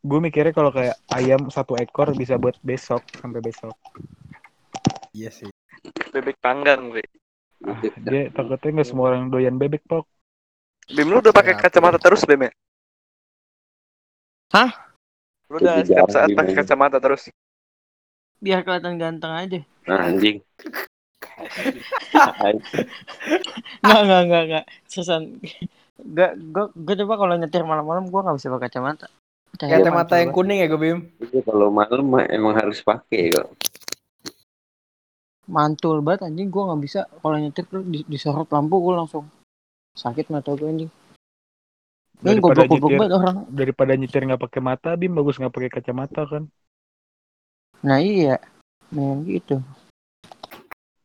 Gue mikirnya kalau kayak ayam satu ekor bisa buat besok sampai besok. Iya sih. Bebek panggang, gue. Ah, dia takutnya nggak semua orang doyan bebek pok. Bim lu udah pakai kacamata terus, Bim ya? Hah? Lu udah setiap saat pakai kacamata terus. Biar kelihatan ganteng aja. Nah, anjing. <laughs> Enggak, enggak, enggak, enggak. Sesan. Enggak, gue, gue coba kalau nyetir malam-malam gue nggak bisa pakai kacamata. Cahaya Kacamata yang kuning ya, gue, Bim. Itu kalau malam mah emang harus pakai kok. mantul banget anjing gue nggak bisa kalau nyetir tuh di- disorot lampu gue langsung sakit mata gue anjing ini Daripada goblok-goblok nyetir, banget orang daripada nyetir nggak pakai mata, Bim bagus nggak pakai kacamata kan. nah iya memang gitu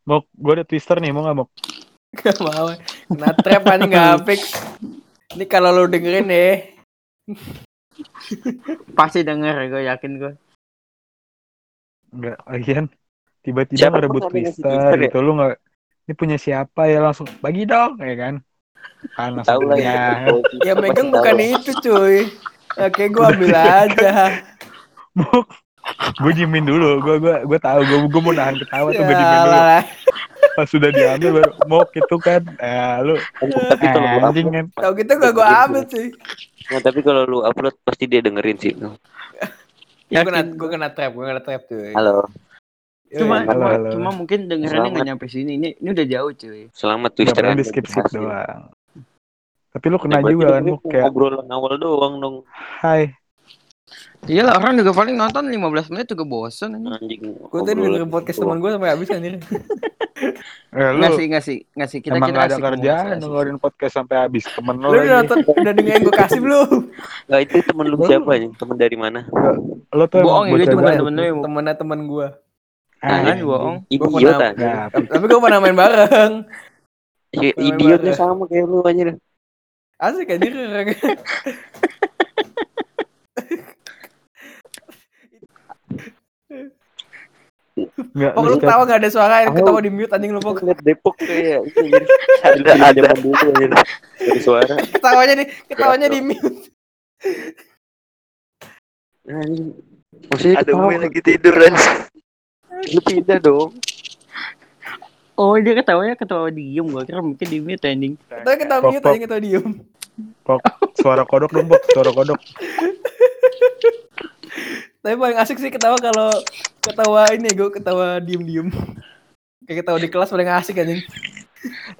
Mau gue ada twister nih, mau nggak mau? Gak mau. Kena trap anjing gak fix. Ini kalau lu dengerin ya. pasti denger gue yakin gue Enggak, lagian tiba-tiba ngerebut twister ya? gitu lu nggak ini punya siapa ya langsung bagi dong ya kan kan langsung Tahu lah punya. ya. Ya megang bukan itu cuy. Oke gue ambil aja. <laughs> Mok, gue diemin dulu. Gue gue gue tahu. Gue gue mau nahan ketawa tuh gue diemin dulu. Lah. pas sudah diambil baru mok itu kan? Eh lu. Tapi kalau lu anjing kan. Tau gitu gak gue ambil sih. nah, tapi kalau lu upload pasti dia dengerin sih. Gue kena, gue kena trap, gue kena trap cuy. Halo, cuma Halo, cuma, halo. cuma mungkin dengerannya nggak nyampe sini. Ini ini udah jauh cuy. Selamat Twister Anda di skip skip doang. Tapi lu kena juga kan kayak obrolan awal doang dong. Hai iya lah orang juga paling nonton 15 menit juga bosen anjing. anjing. Gue tadi dengerin podcast teman gue sampai habis anjir. eh, lu nggak sih nggak sih nggak sih kita emang kita nggak ada kerjaan dengerin podcast sampai habis temen lu Lu udah nonton, udah dengerin gue kasih belum? Nah, itu temen lu siapa nih? Temen dari mana? lu tuh Bohong ya, banget. temen lu yang Temennya temen gue. Jangan Anjing. bohong Gua Idiot. Nggak, Tapi gue pernah main bareng. Ya, Temen idiotnya sama kayak lu anjir. Asik anjir. Nggak Pok lu ketawa gak ada suara yang ketawa di mute anjing lu pok. Lihat Depok kayak. <laughs> Ada, ada. dulu anjir. Dari suara. Ketawanya di ketawanya di mute. Anjing. Maksudnya Ada ketawa. Umi lagi tidur aja. Lu pindah dong. oh dia ketawanya ketawa diem gue kira mungkin di mute anjing ketawa Pok, mute anjing ketawa diem. Pok, suara kodok dong, Pok. Suara kodok. <laughs> Tapi paling asik sih ketawa kalau ketawa ini gue ketawa diem-diem. Kayak ketawa di kelas paling asik anjing.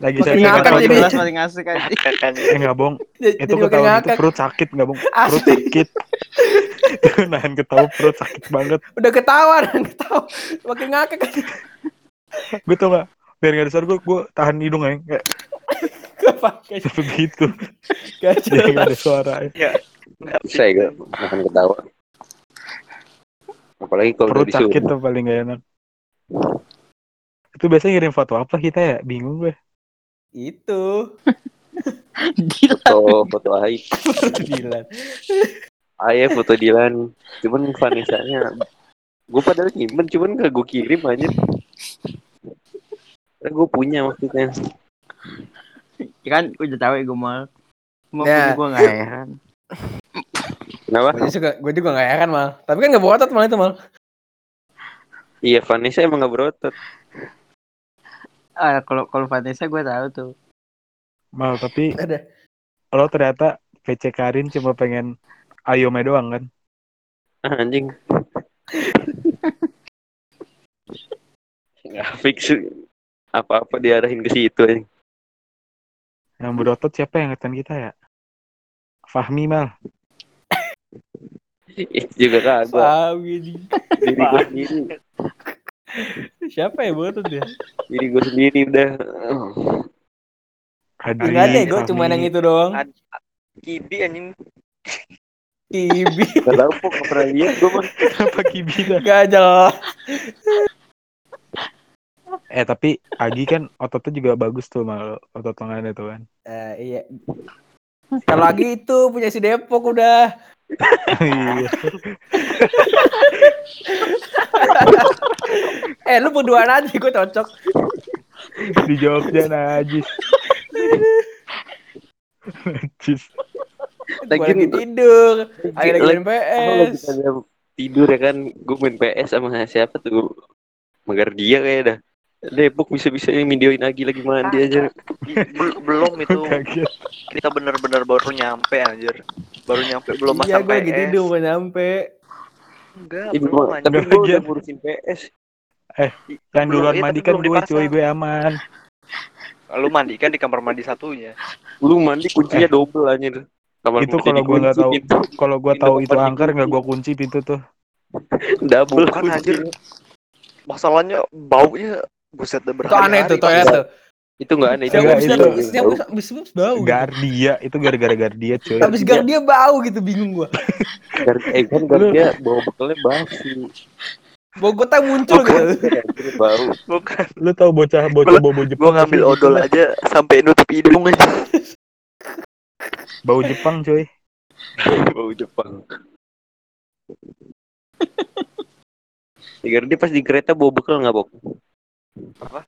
Lagi saya ngakak ketawa terus. Kelas paling asik aja Kakaknya. Eh nggak bohong, itu ketawa itu perut sakit nggak bohong. Perut sakit. <laughs> Nahan ketawa perut sakit banget. Udah ketawa <laughs> dan ketawa. Makin ngakak. Gue tau gak, biar gak suara gue, gue tahan hidung aja. Kayak begitu. Gak gak ada suara. Ya gak makan ketawa. Apalagi kalau Perut sakit tuh paling gak enak. Itu biasanya ngirim foto apa kita ya? Bingung gue. Itu. <laughs> gila Foto, <laughs> foto Aib. Dilan. Foto Dilan. Cuman Vanessa-nya. Gue padahal nyimpen, cuman gak gue kirim aja. Gue punya maksudnya. Ya kan gue udah tahu ya gue mal mau Ya. gue gak heran Kenapa? Gue juga, gue juga gak heran mal. Tapi kan gak botot mal itu mal. Iya Vanessa emang gak berotot. Ah, kalau kalau Vanessa gue tahu tuh. Mal tapi Ada. lo ternyata PC Karin cuma pengen Ayome doang kan? Ah, anjing. Nggak fix apa-apa diarahin ke situ anjing. Yang berotot siapa yang ngetan kita ya? Fahmi mal. Itu juga kagak. Wow, gini. Diri gue sendiri. Siapa ya betul dia? Diri gue sendiri udah. Adri, Enggak ada, gue cuma yang itu doang. Kibi anjing Kibi. <laughs> Gak tau kok gak pernah lihat gue mah. Kenapa Kibina? Gak jelas. Eh tapi Agi kan ototnya juga bagus tuh mal otot lengannya tuh kan. Eh, iya. Kalau lagi itu punya si Depok udah. Iya. Eh lu berduaan aja gue cocok. Di Jogja najis. Najis. Lagi tidur. Ayo lagi main Lagi- Aku lagi PS. tidur ya kan. Gue main PS sama siapa tuh. Magar dia kayak dah. Depok bisa-bisanya videoin lagi lagi mandi aja. Bel- belum itu <laughs> Kaget. kita bener-bener baru nyampe anjir baru nyampe belum Iya gue lagi PS tidur gue nyampe. enggak Ini belum gua- anjir tapi Nggak gue udah ngurusin PS. Yang Belum, duluan iya, mandi tapi kan belum gue cuy, gue aman. lu mandi kan di kamar mandi satunya Lu mandi kuncinya double anjir. Kamar Itu kalau gua nggak tahu. Kalau gue tahu itu angker nggak gue kunci pintu tuh. double Bukan, anjir. masalahnya baunya buset dah Itu aneh tuh toilet tuh. Itu enggak aneh. Setiap Enggak, itu- habis- setiap habis bau. Gardia itu gara-gara Gardia cuy. Habis gang dia bau gitu bingung gue. Gar- eh kan gar- dia bawa bekalnya basi. Bau gue tak muncul Bukan. gitu. <laughs> Bau. bukan Lu tau bocah bocah bobo Jepang gua nggak ngambil odol aja sampai nutup hidung aja Bau Jepang cuy. <laughs> bau Jepang. <laughs> Gar dia pas di kereta bawa bekal nggak Bok? Apa?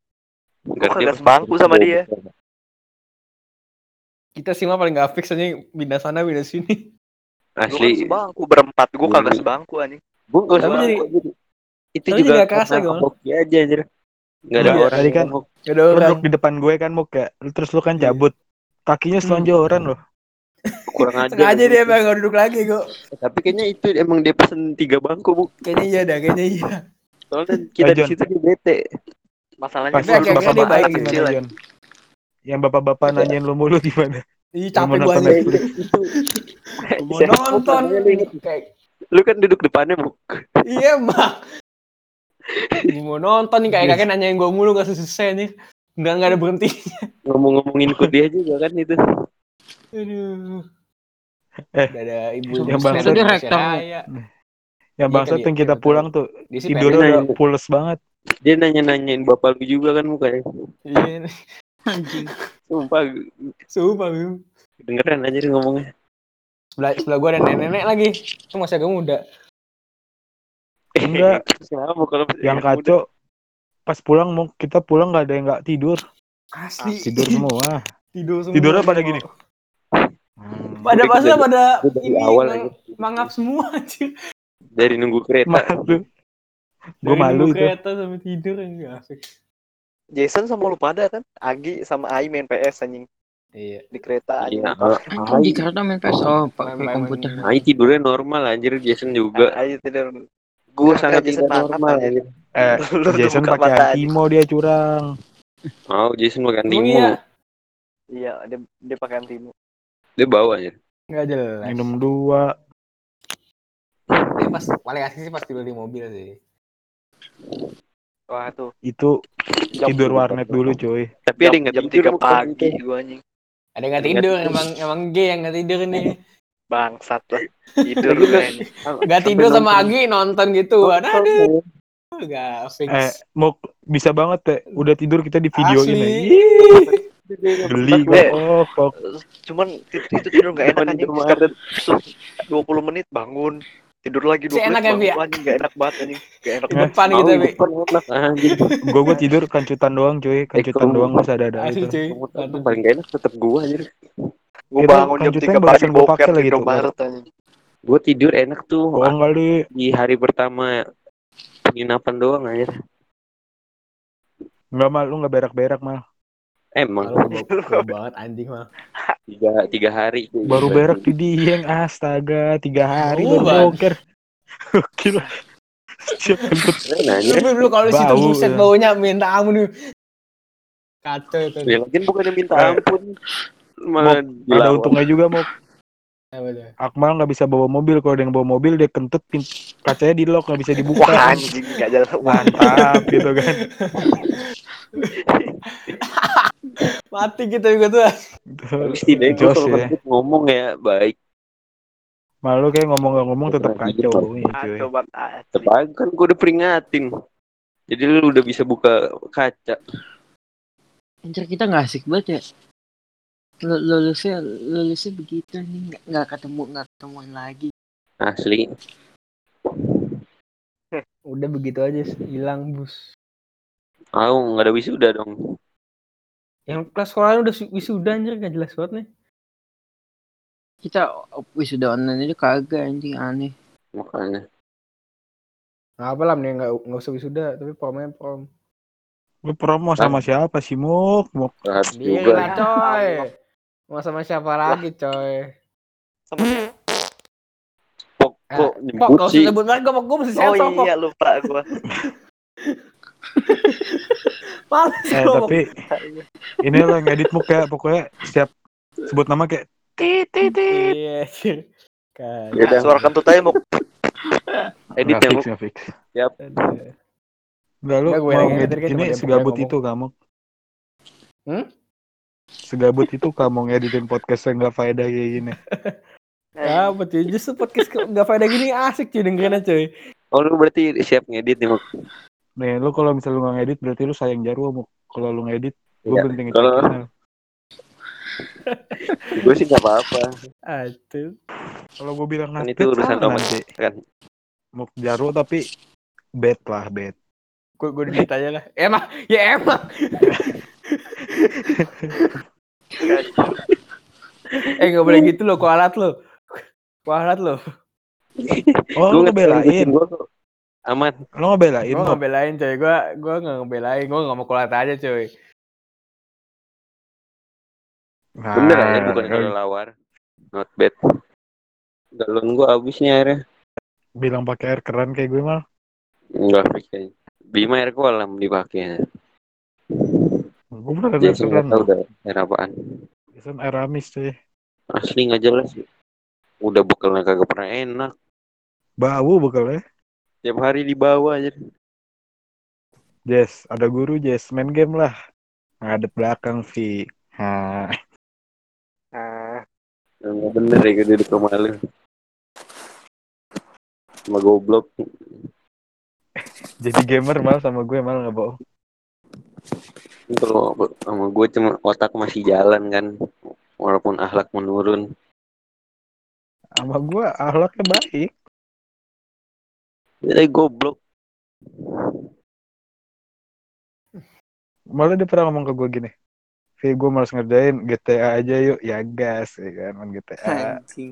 Kagak pas sebangku di- sama dia. Kita sih mah paling gak fix aja pindah sana pindah sini. kan Asli. sebangku berempat gua kagak Iya. sebangku anjing Gue Tapi sebangku jadi-. Itu juga nggak kerasa hoki aja anjir. Nggak ada Enggak, orang tadi kan. Gak ada orang. duduk di depan gue kan muk ya. Terus lu kan Iya. cabut. Kakinya selonjoran loh. kurang aja. Sengaja dia emang gak duduk lagi kok. Tapi kayaknya itu emang dia pesen tiga bangku bu. Kayaknya iya dah, kayaknya iya. Soalnya kita Eh, di situ dia bete. Masalahnya Pas Tapi akhirnya dia baik kecil aja. Yang bapak-bapak Iya. nanyain lu mulu gimana? Ih capek nonton aja. Mau nonton. lu inget? Kayak Lu kan duduk depannya bu. iya. Gue mau nonton nih kayak kakek nanyain gue mulu gak selesai nih. Nggak nggak ada berhenti. Ngomong-ngomongin ke dia juga kan itu. Aduh. Eh, Udah ada ibu yang bangsa Itu rektor. Yang Iya bangsa tuh yang ya, kita iya, pulang tuh tidurnya udah pules banget. Dia nanya-nanyain bapak lu juga kan mukanya. Iya. Anjing. Sumpah Sumpah, Bim. dengeran aja dia ngomongnya. Sebelah, sebelah gue ada nenek-nenek lagi. Itu masih agak muda. Enggak. Siapa kalau Yang kacau pas pulang mau kita pulang nggak ada yang nggak tidur. Asli. Tidur semua. <laughs> Tidur semua. Tidurnya pada gini. Hmm. Pada dari- pada dari ini awal mangap semua anjir. Dari nunggu kereta. Malu. Gue malu itu. kereta sampai tidur enggak asik. Jason sama lu pada kan Agi sama Ai main PS anjing Iya. di kereta anjing Iya. Emang di kereta main PS oh pakai komputer. Ai tidurnya normal anjir Jason juga. Ai tidur Gue sangat tidak normal anjir. Eh, <laughs> Jason pakai antimo dia curang. Oh Jason Emang timu. iya? iya dia dia pakai antimu Dia bawa anjir. Enggak jelas. Minum dua. Dia pas paling asik sih pas tidur di mobil sih. Wah tuh Itu jam, tidur warnet dulu cuy. Tapi jam, ada yang nggak jam tidur tiga pagi gua anjing Ada yang nggak tidur emang emang gay yang nggak tidur nih. bangsat lah <laughs> tidur Nggak tidur sama Agi nonton gitu. Aduh, aduh. Nonton. Enggak fix. Eh, mau bisa banget teh. Udah tidur kita di videoin ya. Eh. gue. Oh, kok. cuman itu, tidur nggak enak anjing Depan setiap dua puluh menit bangun tidur lagi dua enak ya, menit Bi, ya? anjing nggak enak banget anjing nggak enak banget depan gitu tapi. Depan enak anjir. Gue gue tidur kancutan doang cuy. Kancutan Eh, doang masa ada ada itu. paling gak enak tetap gue anjir. gua Itu bangun jam tiga pagi boker lagi. Indomaret anjing Gue tidur enak tuh Bohong kali. di hari pertama penginapan doang aja. Enggak mal, lu nggak berak-berak mal. Emang Kalau <laughs> gue bau banget anjing mah. tiga tiga hari. Baru berak di Dieng, astaga, tiga hari Oh, baru boker. <laughs> Gila. Siap kentut. Lu lu kalau di situ Bau, buset ya. baunya minta ampun. Kacau itu. Ya lagi bukannya minta Eh, ampun. Malah Ada untungnya juga mau tuh? Akmal nggak bisa bawa mobil kalau ada yang bawa mobil dia kentut kacanya di lock nggak bisa Wah dibuka anjing gak jalan. mantap gitu kan <laughs> Mati kita juga tuh. Gue Jos kalau ya ngomong ya baik. malu kayak ngomong nggak ngomong tetap kacau gitu. cuy Kacau banget. Tapi kan gue udah peringatin. Jadi lu udah bisa buka kaca. Anjir kita nggak asik banget ya. Lu- Lulusnya lulusnya begitu nih nggak- nggak ketemu nggak ketemuan lagi. Asli. Udah begitu aja hilang bus. Ah, nggak ada wisuda dong. Yang kelas sekolah udah su- wisuda anjir gak jelas banget nih. Kita wisuda online aja kagak anjing aneh. Makanya. Nggak apa lah nih nggak nggak usah wisuda tapi promnya prom. lu promo sama siapa sih muk muk lah coy. Mau sama siapa lagi coy? Pok, Eh, kok Pok, nyebut gak sih. sebut mereka, Pok. Gue mesti Oh sensor, Pok. iya lupa gua. <laughs> Males eh tapi ini lo yang edit muk ya pokoknya setiap sebut nama kayak tit tit tit Iya. Kan. Ya. Suara kentut aja mau. Edit ya, fix Muk. fix Aduh. nggak lu mau ngedit ini segabut itu kamu Hmm? segabut itu kamu ngeditin podcast yang nggak faedah kayak gini <laughs> Ya, apa cuy? Justru podcast nggak faedah gini asik cuy dengerin aja cuy. Oh lu berarti siap ngedit nih Muk. Nih lu kalau misalnya lu nggak ngedit berarti lu sayang jarwo muk kalau lu ngedit gue Iya. penting Kalau- channel <laughs> Gue sih nggak apa-apa. Aduh. kalau gue bilang Kan nggak itu urusan nanti Kan. muk jarwo tapi bet lah bet Gue gue aja lah. Emang, ya emang. <laughs> eh nggak boleh gitu loh, kualat lo. Kualat lo. oh ngebelain Gue kok. Aman. lu ngebelain Gue Muk. nggak belain coy. Gue gue nggak ngebelain. Gue nggak mau kualat aja coy. Nah, Bener aja bukan kan kelelawar. Not bad. Galon gue habis nih airnya. bilang pakai air keran kayak gue mal Enggak kayaknya. Bima air kolam dipakai. gue pernah ada air keran nggak tahu dah air apaan. biasanya air amis cuy Asli nggak jelas. Udah bekalnya kagak pernah enak. bau bekalnya Tiap hari dibawa aja. Jess ada guru Jess main game lah ngadep belakang Vi nah, Ah, Enggak bener ya duduk rumah lu. Sama goblok. jadi gamer mal sama gue mal nggak bohong Kalau sama gue cuma otak masih jalan kan. Walaupun akhlak menurun. sama gue ahlaknya baik Jadi goblok. malah dia pernah ngomong ke gue gini Vi gue malas ngerjain GTA aja yuk ya gas ya kan main GTA Anjing.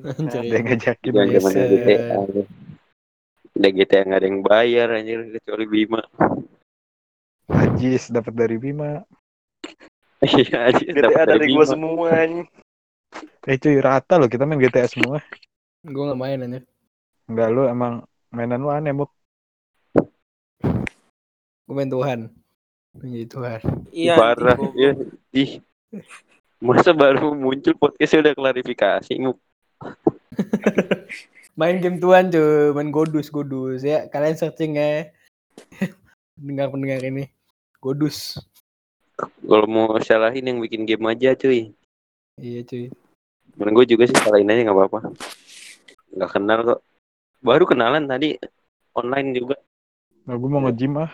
dia ngajakin Jangan Buset. GTA. Udah GTA nggak ada yang bayar anjir kecuali Bima. Ajis dapat dari Bima Iya anjir GTA dapat dari gua Bima. semua anjing. eh cuy rata loh kita main GTA semua Gue nggak main aja. Enggak lu emang mainan lu aneh Muk Gue main Tuhan. Menjadi Tuhan. Iya. Parah. Ya, ih. Masa baru muncul podcastnya udah klarifikasi Muk. <laughs> Main game Tuhan cuy. Main Godus, Godus ya. Kalian searching ya. <laughs> Pendengar-pendengar ini. Godus. Kalau mau salahin yang bikin game aja cuy. Iya cuy. Menurut gue juga sih salahin aja nggak apa-apa. Nggak kenal kok. Baru kenalan tadi online juga. nah, gue mau nge-gym ah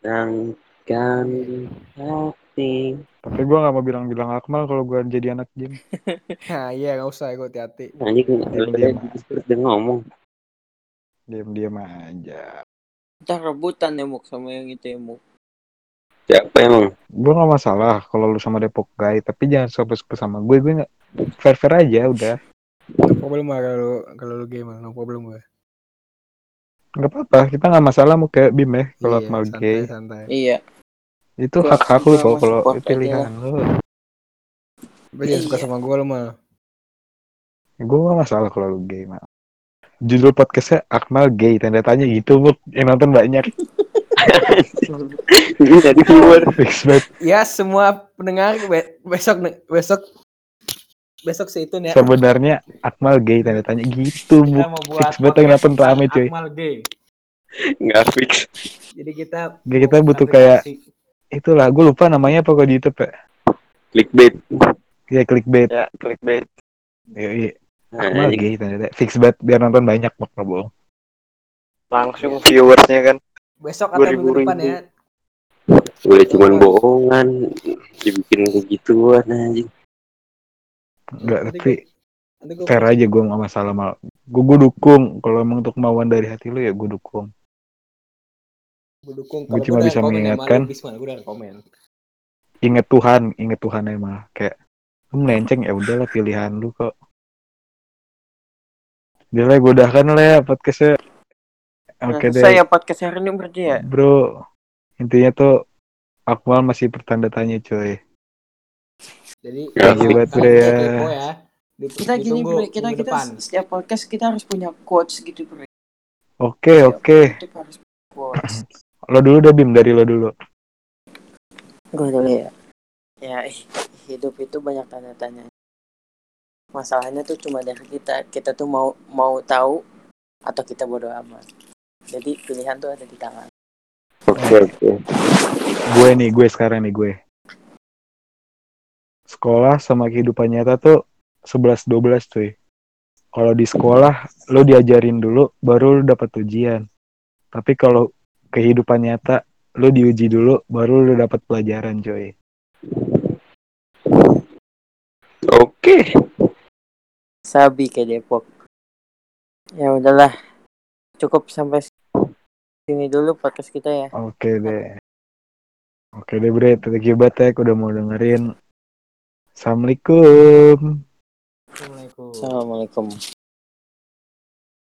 Sangkan hati. tapi gue nggak mau bilang-bilang Akmal kalau gue jadi anak gym <laughs> Nah iya nggak usah gue hati-hati. Anjing, udah ngomong. diam-diam aja Ntar rebutan ya Muk sama yang itu ya Muk. Siapa emang? gue nggak masalah kalau lu sama Depok guy tapi jangan suka sama gue gue nggak fair fair aja udah No problem lah kalau kalau lu game no problem gue. nggak apa-apa kita nggak masalah mau kayak Bim ya kalau Iya, mau santai gay santai. Iya. itu hak hak lu kok kalau pilihan lu Gue jangan suka Iya. sama gue lo mah. gue gak masalah kalau lu gay mah judul podcastnya Akmal gay tanda tanya gitu bu yang nonton banyak Ini tadi keluar. Ya semua pendengar be- besok besok besok sih itu ya. sebenarnya Akmal gay tanda tanya gitu bu Kita mau buat fix banget yang nonton rame cuy Akmal gay. Nggak fix. Jadi kita Gak, kita butuh kayak- itulah gue lupa namanya apa kok di YouTube ya Clickbait. ya clickbait Ya, clickbait. iya iya Nah, Akmal anjing. gay tanda tanya fix banget biar nonton banyak bak nggak bohong Langsung viewersnya kan. besok atau minggu depan ya. Udah cuman bohongan. Dibikin kayak gituan anjing. Enggak Nanti tapi gua- nanti gua fair post. aja gue gak masalah mal gue gue dukung kalau emang untuk kemauan dari hati lu ya gue dukung Gua dukung. Gua Kalau cuma udah bisa ya, mengingatkan. udah komen. inget Tuhan inget Tuhan emang kayak lu melenceng ya udahlah pilihan lu kok Udah lah gue udahkan lah ya podcastnya Oke deh Saya podcast hari ini berarti ya. bro intinya tuh Akmal masih pertanda tanya coy Jadi Ya, Bre, dia ya. kepo ya. Kita gini Bre, kita kita depan. setiap podcast kita harus punya quotes gitu Bre. oke oke lo dulu deh Bim dari lo dulu Gue dulu ya. Ya ih, hidup itu banyak tanda tanya. Masalahnya tuh cuma dari kita. Kita tuh mau mau tahu atau kita bodoh amat. Jadi pilihan tuh ada di tangan. Oke oke. gue nih gue sekarang nih gue sekolah sama kehidupan nyata tuh 11-12 cuy kalau di sekolah lo diajarin dulu baru lo dapat ujian tapi kalau kehidupan nyata lo diuji dulu baru lo dapat pelajaran cuy Oke. Sabi ke Depok. Ya udahlah. Cukup sampai sini dulu podcast kita ya. oke deh oke deh bre thank you banget ya udah mau dengerin assalamualaikum Assalamualaikum. Assalamualaikum.